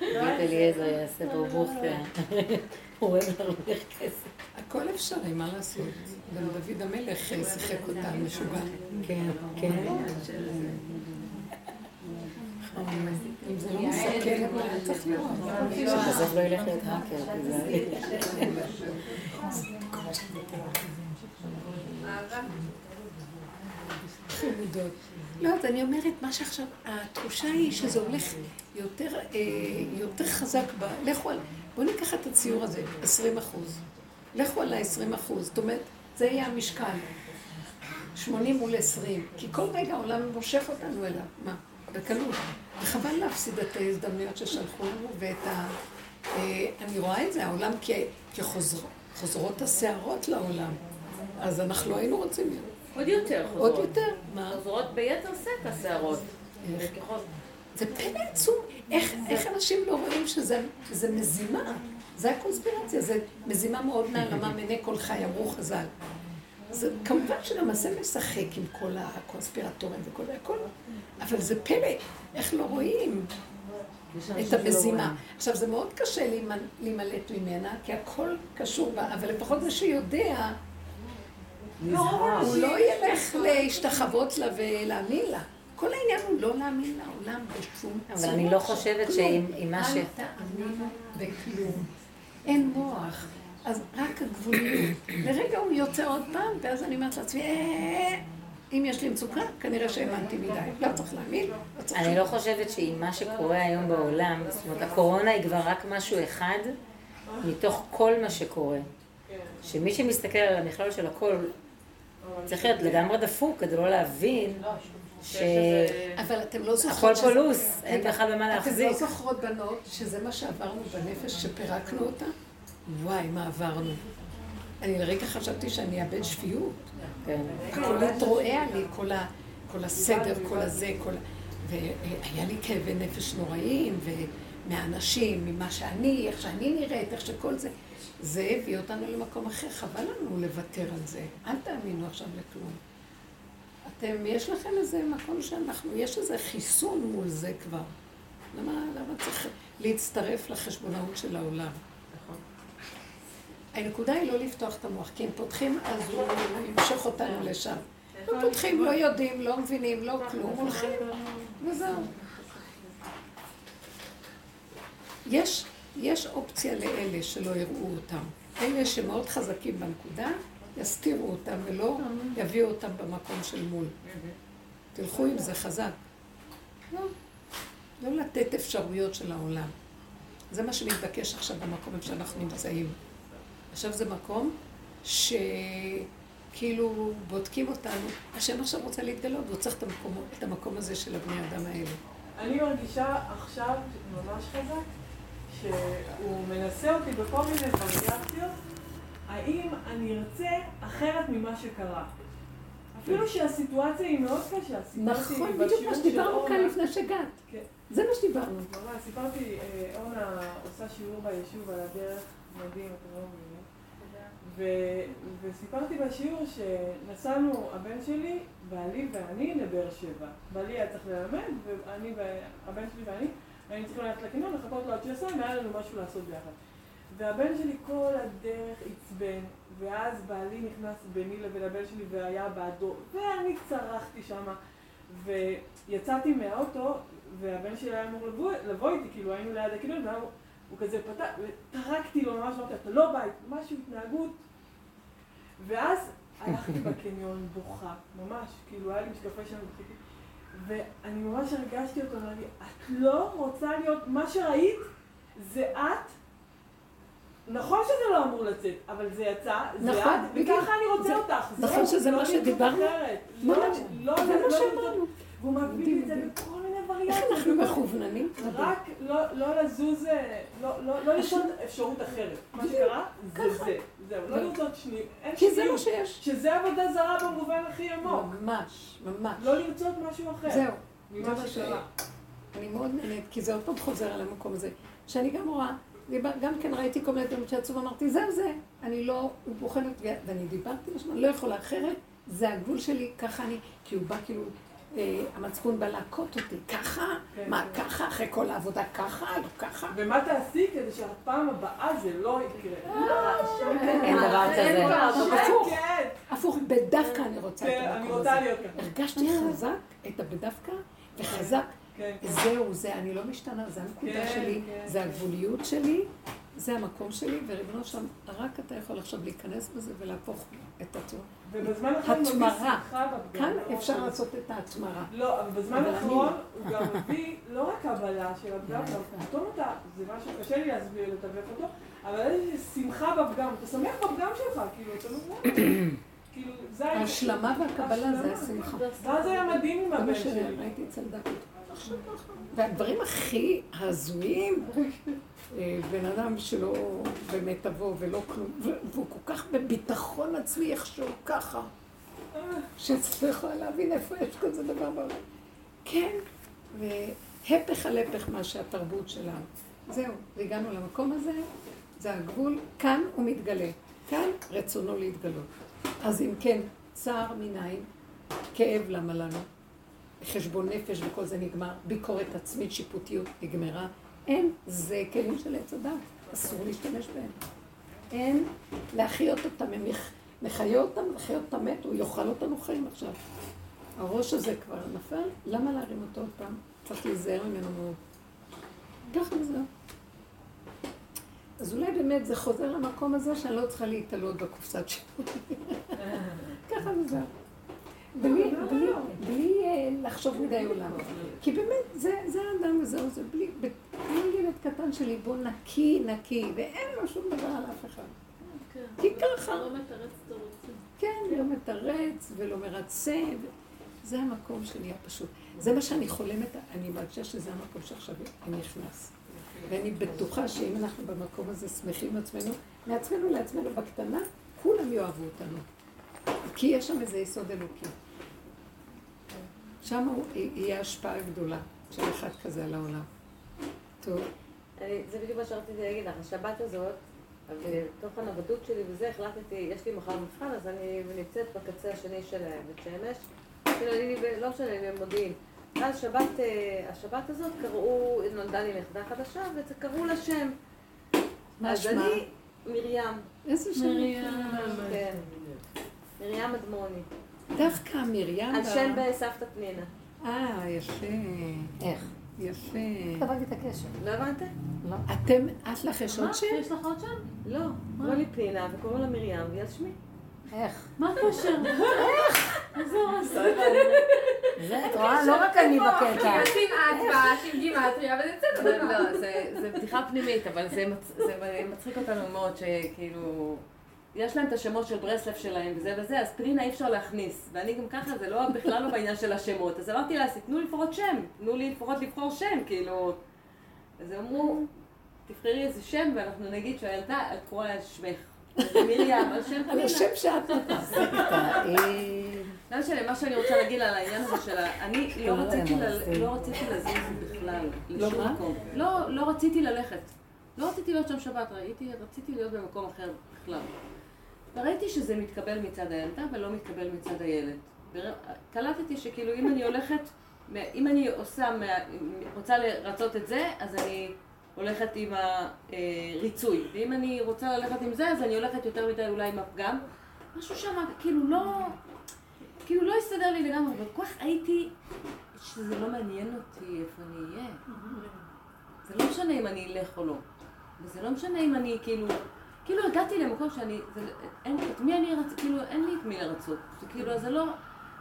בית אליעזר יעשה ברבוכתיה. הוא אוהב להרוויח כסף. הכל אפשרי, מה לעשות? גם דוד המלך שיחק אותה משוגע. כן, כן. אם זה לא מסכן, צריך לראות. בסוף לא ילך להיות האקר. חמודות. לא, אז אני אומרת, מה שעכשיו, התחושה היא שזה הולך יותר, אה, יותר חזק ב... לכו על... בואו ניקח את הציור הזה, 20 אחוז. לכו על ה-20 אחוז. זאת אומרת, זה יהיה המשקל. 80 מול 20. כי כל רגע העולם מושך אותנו אליו. מה? בקלות. וחבל להפסיד את ההזדמנויות ששלחו לנו ואת ה... אה, אני רואה את זה, העולם. כחוזרות הסערות לעולם. אז אנחנו לא היינו רוצים להיות. עוד יותר עוד חוזרות. יותר. מה? חוזרות ביתר שאת הסערות. ככל- זה פלא עצום. איך, איך אנשים לא רואים שזה זה מזימה? זה הקונספירציה, זה מזימה מאוד נעלמה מעיני כל חי, אמרו חז"ל. זה כמובן זה משחק עם כל הקונספירטורים וכל הכל, אבל זה פלא, איך לא רואים את המזימה. עכשיו, זה מאוד קשה להימ- להימלט ממנה, כי הכל קשור בה, אבל לפחות מי שיודע, הוא לא ילך להשתחוות לה ולהאמין לה. כל העניין הוא לא להאמין לעולם בשום אבל אני לא חושבת. שעם עם מה ש... אל תאמינו בכלום. אין מוח. אז רק הגבוליות. לרגע הוא יוצא עוד פעם, ואז אני אומרת לעצמי, "אה, אם יש לי מצוקה, כנראה שהאמנתי מדי. לא צריך להאמין, לא צריך אני לא חושבת שעם מה שקורה היום בעולם, זאת אומרת, הקורונה היא כבר רק משהו אחד מתוך כל מה שקורה. שמי שמסתכל על המכלול של הכל, צריך להיות לגמרי דפוק כדי לא להבין שהכל אבל אתם לא זוכרות... פולוס, אין בכלל במה אתם להחזיק. לא זוכרות בנות שזה מה שעברנו בנפש, שפירקנו אותה? וואי, מה עברנו. אני לרגע חשבתי שאני אאבד שפיות. כן. הכל התרועע לי, כל, הסדר, כל הזה, כל... והיה לי כאבי נפש נוראיים, ומהאנשים, ממה שאני, איך שאני נראית, איך שכל זה. זה הביא אותנו למקום אחר, חבל לנו לוותר על זה. אל תאמינו עכשיו לכלום. אתם, יש לכם איזה מקום שאנחנו, יש איזה חיסון מול זה כבר. למה, למה צריך להצטרף לחשבונאות של העולם? הנקודה היא לא לפתוח את המוח, כי אם פותחים אז הוא ימשוך אותנו לשם. לא פותחים, לא יודעים, לא מבינים, לא כלום, הולכים, וזהו. יש, יש אופציה לאלה שלא יראו אותם. אלה שמאוד חזקים בנקודה, יסתירו אותם ולא יביאו אותם במקום של מול. תלכו עם זה חזק. לא, לא לתת אפשרויות של העולם. זה מה שמתבקש עכשיו במקום איפה שאנחנו נמצאים. עכשיו זה מקום שכאילו בודקים אותנו. השם עכשיו רוצה להתגלות, והוא צריך את המקום, את המקום הזה של הבני אדם האלה. אני מרגישה עכשיו ממש חזק, שהוא מנסה אותי בכל מיני וריאציות, האם אני ארצה אחרת ממה שקרה. אפילו שהסיטואציה היא מאוד קשה. נכון, בדיוק מה שדיברנו כאן לפני שהגעת. כן. זה מה שדיברנו. ממש, סיפרתי, אה, אורנה עושה שיעור ביישוב על הדרך, מדהים, אתם לא מבינים. ו- וסיפרתי בשיעור שנסענו, הבן שלי, בעלי ואני, לבאר שבע. בעלי היה צריך ללמד, והבן שלי ואני, היינו צריכים ללכת לקניון, לחכות לו עד שיסיים, והיה לנו משהו לעשות ביחד. והבן שלי כל הדרך עצבן, ואז בעלי נכנס ביני לבין הבן שלי והיה בעדו, ואני צרחתי שמה, ויצאתי מהאוטו, והבן שלי היה אמור לבוא, לבוא איתי, כאילו היינו ליד הקניון, והוא הוא כזה פתח, וטרקתי לו ממש, אמרתי, אתה לא בית, משהו, התנהגות. ואז הלכתי בקניון בוכה, ממש, כאילו היה לי משקפי שם ובכיתי, ואני ממש הרגשתי אותו, לי, את לא רוצה להיות, מה שראית זה את, נכון שזה לא אמור לצאת, אבל זה יצא, זה נכון, את. וככה אני רוצה זה- אותך. נכון שזה לא מה שדיברנו? לא, לא, זה לא, מה לא שאמרנו. והוא מביא לי את זה בכל מיני איך וריאציות. אנחנו מכווננים? רק לא, לא לזוז, אה, לא, לא, לא לרצות אפשרות אחרת. מה שקרה, זה זה. זהו, לא זה- לרצות שניות. כי זה. מה שיש. שזה עבודה זרה במובן הכי עמוק. ממש, ממש. לא לרצות משהו אחר. זהו. ממה זה מה שקרה. אני מאוד נהנית, כי זה עוד פעם חוזר על המקום הזה. שאני גם רואה, גם כן ראיתי כל מיני דברים שיצאו ואמרתי, זהו זה, אני לא, הוא בוחנת, ואני דיברתי לשמה, לא יכולה אחרת, זה הגבול שלי, ככה אני, כי הוא בא כאילו, המצפון בא להכות אותי, ככה? כן, מה, כן. ככה? אחרי כל העבודה ככה? לא ככה? ומה תעשי כדי שהפעם הבאה זה לא יקרה? אין דבר כזה. הפוך, הפוך, בדווקא אני רוצה את כן, המקום רוצה הזה. הרגשתי חזק את הבדווקא, וחזק. זהו, זה, אני לא משתנה, זה הנקודה שלי, זה. הגבוליות שלי, זה המקום שלי, וריבונו שם, רק אתה יכול עכשיו להיכנס בזה ולהפוך את עצמו. ובזמן האחרון הוא מביא. שמחה. כאן אפשר לעשות את ההתמרה. לא, אבל בזמן האחרון לא. הוא גם מביא לא רק קבלה של הפגם, גם פתאום אתה, זה משהו קשה לי להסביר, לתווך אותו, אבל איזושהי שמחה בפגם, אתה שמח בפגם שלך, כאילו, אתה לא יודע, כאילו, זה היה... ההשלמה והקבלה זה. השמחה. ואז היה מדהים עם זה הבן שלי. שראיתי אצל דוד. והדברים הכי הזויים, בן אדם שלא באמת תבוא ולא כלום, והוא כל כך בביטחון עצמי איכשהו ככה, שצריך יכולה להבין איפה יש כזה דבר בעולם. כן, והפך על הפך מה שהתרבות שלנו. זהו, והגענו למקום הזה, זה הגבול, כאן הוא מתגלה, כאן רצונו להתגלות. אז אם כן, צער מנין, כאב למה לנו, חשבון נפש וכל זה נגמר, ביקורת עצמית, שיפוטיות נגמרה, אין, זה כלים של עץ הדת, אסור להשתמש בהם. אין להחיות אותם, הם נחיה אותם, נחיה אותם מת, הוא יאכל אותנו חיים עכשיו. הראש הזה כבר נפל, למה להרים אותו עוד פעם? צריך להיזהר ממנו מאוד. ככה וזהו. אז אולי באמת זה חוזר למקום הזה שאני לא צריכה להתעלות בקופסת שירות. ככה וזהו. בלי, בלי, בלי אה, לחשוב מדי עולם. כי באמת, זה, זה האדם וזהו, זה בלי, ב- כמו ילד קטן שלי, בוא נקי, נקי, ואין לו שום דבר על אף אחד. כי ככה. לא מתרץ. כן, לא מתרץ ולא מרצה. זה המקום שנהיה פשוט. זה מה שאני חולמת, אני מרגישה שזה המקום שעכשיו אני נכנס. ואני בטוחה שאם אנחנו במקום הזה שמחים עם עצמנו, מעצמנו לעצמנו בקטנה, כולם יאהבו אותנו. כי יש שם איזה יסוד אלוקי. שם הוא- יהיה השפעה גדולה של אחד כזה על העולם. טוב, אני- זה בדיוק מה שרציתי להגיד לך, השבת הזאת, בתוך הנוודות שלי וזה, החלטתי, יש לי מחר מבחן, אז אני נמצאת בקצה השני של בית שמש. כאילו, אני, לא משנה, אני במודיעין. אז שבת, אה, השבת הזאת קראו, נולדה לי נכדה חדשה, וקראו לה שם. מה אז שמה? אני מרים. איזה שם? מרים. כן. מרים אדמוני. דווקא מרים. על שם בסבתא פנינה. אה, יפה. איך? יפה. לא הבנתי את הקשר. לא הבנתם? לא. אתם, את לך יש עוד מה? שם? יש לך עוד שם? לא. קוראים לי פנינה וקוראים לה מרים, והיא על שמי. איך? מה הקשר? אורס. זה, את רואה? לא רק אני בקטע. עושים אצבע, עושים גימטריה, וזה בסדר. זה- לא, זה- זה בדיחה פנימית, אבל זה זה מצחיק אותנו מאוד, שכאילו... יש להם את השמות של ברסלב שלהם וזה וזה, אז פנינה אי אפשר להכניס. ואני גם ככה, זה לא, בכלל לא בעניין של השמות. אז אמרתי לה, תנו לי לפחות שם, תנו לי לפחות לבחור שם, כאילו... אז אמרו, תבחרי איזה שם ואנחנו נגיד שהילדה, את קוראה על שמך. מרים, על שם על פנינה. השם שאת מתעסקת. אה, לא משנה, מה שאני רוצה להגיד על העניין הזה של ה... אני לא לא, רציתי. לא רציתי לזוז בכלל, לא לשום? מקום. לא, לא רציתי ללכת. לא רציתי להיות שם שבת, ראיתי, רציתי להיות במקום אחר בכלל. וראיתי שזה מתקבל מצד הילדה ולא מתקבל מצד הילד. קלטתי שכאילו אם אני הולכת, אם אני עושה, רוצה לרצות את זה, אז אני הולכת עם הריצוי. ואם אני רוצה ללכת עם זה, אז אני הולכת יותר מדי אולי עם הפגם. משהו שם, כאילו לא... כאילו לא הסתדר לי לגמרי, אבל כל כך הייתי שזה לא מעניין אותי איפה אני אהיה. זה לא משנה אם אני אלך או לא. וזה לא משנה אם אני כאילו... כאילו הגעתי למקום שאני... זה, אין, את מי אני רצ... כאילו אין לי את מי לרצות. זה כאילו, זה לא...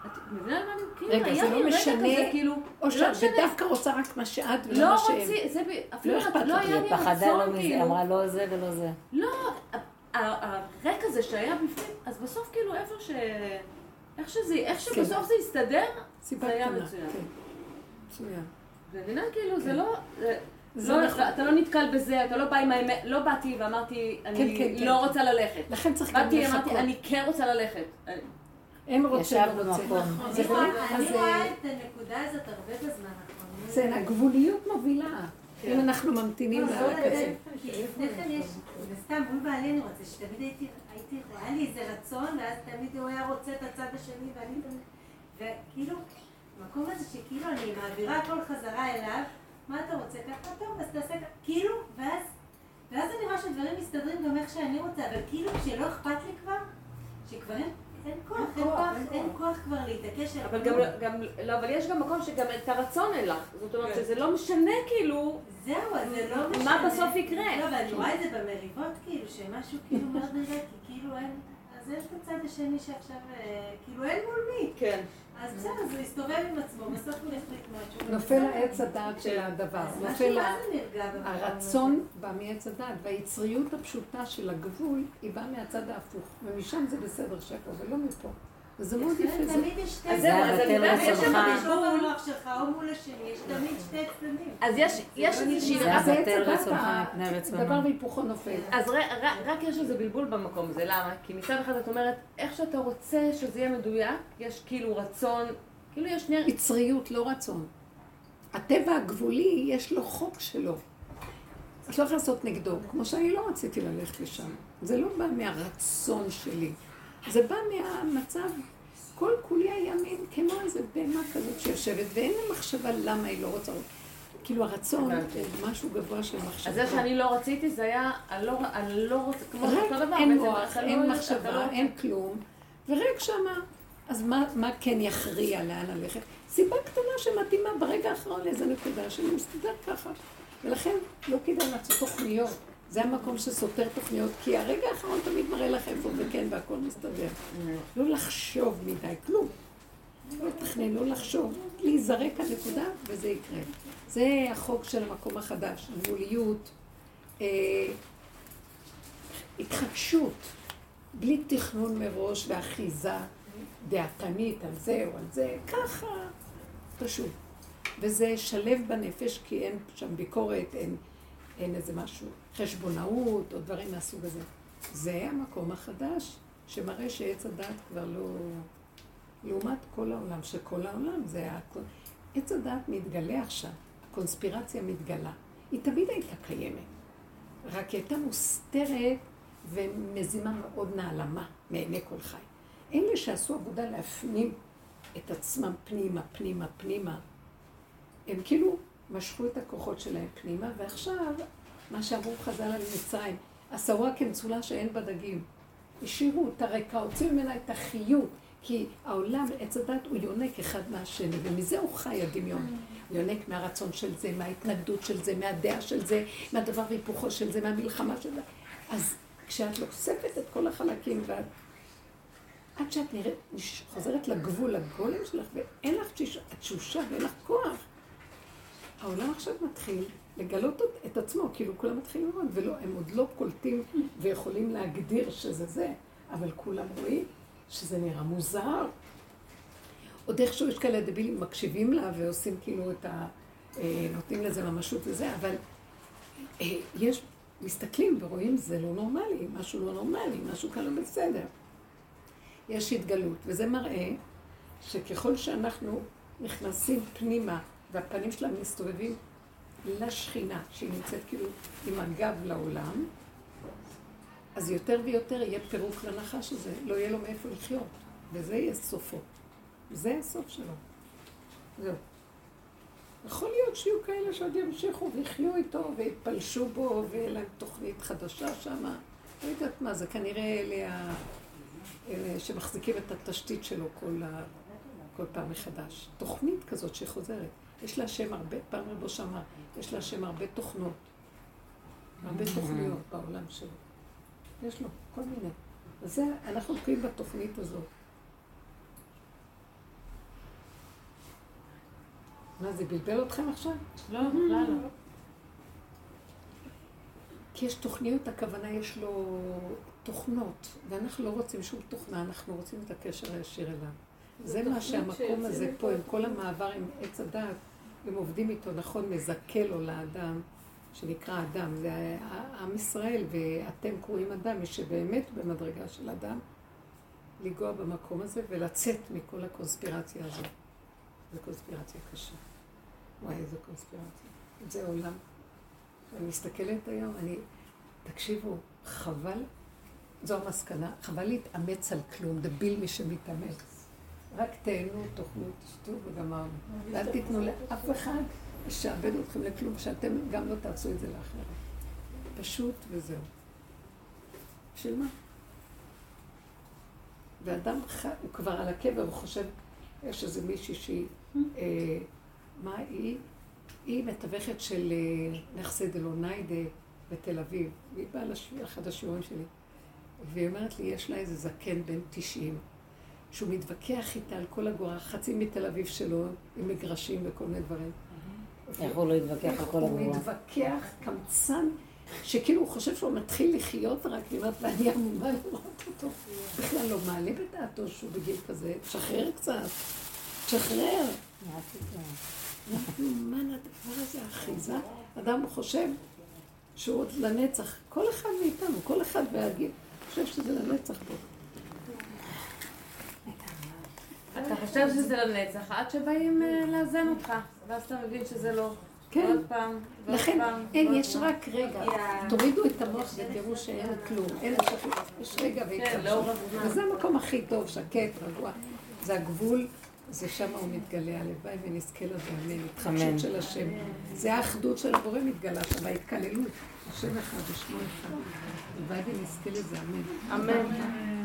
את מבינה על מה אני... כאילו, רגע, היה זה לי לא רגע משנה, כזה, כאילו... או זה לא שאת משנה. דווקא רוצה רק מה שאת ולא לא מה שהם. רוצי, זה ב- אפילו לא אכפת לא לך, היה לי היא פחדה לא רצון, מזה, כאילו... אמרה לא זה ולא זה. לא, הרקע הזה שהיה בפנים, אז בסוף כאילו איפה ש... איך שזה, איך כן. שבסוף זה הסתדר, זה היה מצוין. כן. מצוין. מבינה? כאילו, זה לא... זה- זה לא, נכון. אתה לא נתקל בזה, אתה לא בא עם האמת, לא באתי ואמרתי, כן, אני כן. לא רוצה ללכת. לכן צריך גם באתי, אמרתי, לחכות. אני כן רוצה ללכת. אין רוצה, לא רוצה. אני רואה- אני אה, את הנקודה הזאת הרבה בזמן האחרון. זה הגבוליות מובילה. אם אנחנו ממתינים לא, לקצה. זה- כי לפני כן יש, וסתם מול בעלי אני רוצה, שתמיד הייתי, הייתי, היה לי איזה רצון, ואז תמיד הוא היה רוצה את הצד השני, ואני תמיד, וכאילו, המקום הזה שכאילו אני מעבירה הכל חזרה אליו, מה אתה רוצה ככה? טוב, אז תעשה ככה, כאילו, ואז, ואז אני רואה שדברים מסתדרים גם איך שאני רוצה, אבל כאילו כשלא אכפת לי כבר, שכבר אין, אין כוח, אין כוח, אין כוח כבר להתעקש על אבל גם, כלום. גם, לא, אבל יש גם מקום שגם את הרצון אין לך. זאת אומרת כן. שזה לא משנה כאילו, זהו, זה לא משנה. מה בסוף יקרה. לא, אבל אני רואה את זה במריבות, כאילו, שמשהו כאילו מאוד נראה, כי כאילו אין... אז יש את הצד השני שעכשיו, אה, כאילו אין מול מי. כן. אז בסדר, אז הוא יסתובב עם עצמו, בסוף הוא יחליט משהו. נופל. העץ הדעת של הדבר. נופל? הרצון בא מעץ הדעת, והיצריות הפשוטה של הגבול היא באה מהצד ההפוך, ומשם זה בסדר שהכל, ולא מפה. וזה מאוד יפה. זה- תמיד יש שתי אז זהו, אז אני יודעת, יש שם בלבול. במוח שלך או מול השני, יש תמיד שתי צדדים. אז יש, יש לא איזושהי... זה זה הבטל הדעת, רצונך מפני רצונו. דבר והיפוכו נופל. אז רק יש איזה בלבול במקום הזה, למה? כי מצד אחד את אומרת, איך שאתה רוצה שזה יהיה מדויק, יש כאילו רצון, כאילו יש שני... יצריות, לא רצון. הטבע הגבולי, יש לו חוק שלו. את לא יכולה לעשות נגדו, כמו שאני לא רציתי ללכת לשם. זה לא בא מהרצון שלי. זה בא מהמצב, כל כולי היה מין כמו איזה בהמה כזאת שיושבת, ואין לה מחשבה למה היא לא רוצה. כאילו הרצון משהו גבוה של מחשבה. אז זה שאני לא רציתי, זה היה, אני לא, אני לא רוצה, כמו אותו דבר, אין מוח, לא- אין מחשבה, לא- אין כלום, ורק שמה, אז מה, מה כן יכריע לאן ללכת? סיבה קטנה שמתאימה ברגע האחרון לאיזה נקודה שאני מסתדר ככה. ולכן לא כדאי לעשות תוכניות. זה המקום שסותר תוכניות, כי הרגע האחרון תמיד מראה לך איפה זה כן והכל מסתדר. לא לחשוב מדי, כלום. לא לתכנן, לא לחשוב, להיזרק הנקודה וזה יקרה. זה החוק של המקום החדש, גבוליות, אה, התחדשות, בלי תכנון מראש ואחיזה דעתנית על זה או על זה, ככה, פשוט. וזה שלב בנפש, כי אין שם ביקורת, אין, אין איזה משהו, חשבונאות או דברים מהסוג הזה. זה המקום החדש, שמראה שעץ הדת כבר לא... לעומת כל העולם, שכל העולם זה הכל. עץ הדת מתגלה עכשיו, הקונספירציה מתגלה. היא תמיד הייתה קיימת, רק היא הייתה מוסתרת ומזימה מאוד נעלמה מעיני כל חי. אלה שעשו עבודה להפנים את עצמם פנימה, פנימה, פנימה, הם כאילו משכו את הכוחות שלהם פנימה, ועכשיו, מה שאמרו חז"ל על מצרים, עשרוה כמצולה שאין בה דגים. השאירו אותה ריקה, הוציאו ממנה את החיות, כי העולם, עץ הדת, הוא יונק אחד מהשני, ומזה הוא חי הדמיון. הוא יונק מהרצון של זה, מההתנגדות של זה, מהדעה של זה, מהדבר והיפוכו של זה, מהמלחמה של זה. אז כשאת אוספת את כל החלקים, ואת... עד שאת נראית, חוזרת לגבול, לגולם שלך, ואין לך תשושה ואין לך כוח. העולם עכשיו מתחיל לגלות את עצמו, כאילו כולם מתחילים לראות, ולא, הם עוד לא קולטים ויכולים להגדיר שזה זה, אבל כולם רואים שזה נראה מוזר. עוד איכשהו יש כאלה דבילים מקשיבים לה ועושים כאילו את ה... אה, נותנים לזה ממשות וזה, אבל אה, יש, מסתכלים ורואים זה לא נורמלי, משהו לא נורמלי, משהו כאן לא בסדר. יש התגלות, וזה מראה שככל שאנחנו נכנסים פנימה והפנים שלהם מסתובבים לשכינה, שהיא נמצאת כאילו עם הגב לעולם, אז יותר ויותר יהיה פירוק לנחש הזה, לא יהיה לו מאיפה לחיות, וזה יהיה סופו. זה הסוף שלו. זהו. יכול להיות שיהיו כאלה שעוד ימשיכו ויחיו איתו ויתפלשו בו ויהיה להם תוכנית חדשה שם. לא יודעת מה, זה כנראה אלה, אלה שמחזיקים את התשתית שלו כל, ה... כל פעם מחדש. תוכנית כזאת שחוזרת. יש לה שם הרבה, פעם רבו שמע, יש לה שם הרבה תוכנות. הרבה תוכניות בעולם שלו. יש לו כל מיני. אז זה, אנחנו תקועים בתוכנית הזאת. מה, זה בלבל אתכם עכשיו? לא, בכלל לא. כי יש תוכניות, הכוונה יש לו תוכנות, ואנחנו לא רוצים שום תוכנה, אנחנו רוצים את הקשר הישיר אליו. זה מה שהמקום הזה פה, עם כל המעבר עם עץ הדת, הם עובדים איתו, נכון, מזכה לו לאדם. שנקרא אדם, זה עם ישראל, ואתם קרואים אדם, מי שבאמת במדרגה של אדם, לנגוע במקום הזה ולצאת מכל הקונספירציה הזאת. זו קונספירציה קשה. וואי, איזה קונספירציה. זה עולם. אני מסתכלת היום, אני... תקשיבו, חבל, זו המסקנה, חבל להתאמץ על כלום, דביל מי שמתאמץ. רק תהנו, תאכלו, תשתו וגמרנו. ואל תיתנו לאף אחד לשעבד אתכם לכלום, שאתם גם לא תעשו את זה לאחרים. פשוט וזהו. בשביל מה? ואדם ח... הוא כבר על הקבר, הוא חושב, יש איזה מישהי שהיא, אה, מה היא? היא מתווכת של אה, נכסי דלוניידה בתל אביב. והיא באה לאחד השיעורים שלי. והיא אומרת לי, יש לה איזה זקן בן 90, שהוא מתווכח איתה על כל הגורה, חצי מתל אביב שלו, עם מגרשים וכל מיני דברים. איך הוא לא יתווכח על כל הגרוע? הוא מתווכח, קמצן, שכאילו הוא חושב שהוא מתחיל לחיות רק, אומרת, ואני עמומה לראות אותו. בכלל לא מעלה בדעתו שהוא בגיל כזה, תשחרר קצת, תשחרר. מה הדבר הזה, אחיזה? אדם חושב שהוא עוד לנצח. כל אחד מאיתנו, כל אחד בהגיל, חושב שזה לנצח פה. אתה חושב שזה לנצח, עד שבאים אה, לאזן אותך, ואז אתה מבין שזה לא. כן. עוד פעם, ועוד לכן, פעם. אין, ועוד יש. רק רגע. תורידו את המוח ותראו שאין כלום. אין שקט. יש רגע כן, הזמן. וזה המקום הכי טוב, שקט, רגוע. זה הגבול, זה שם הוא מתגלה. הלוואי ונזכה לזה, אמן. התחדשות של השם. זה האחדות של הבורא מתגלה שם, ההתקללות. השם אחד ושמו אחד. הלוואי ונזכה לזה, אמן. אמן.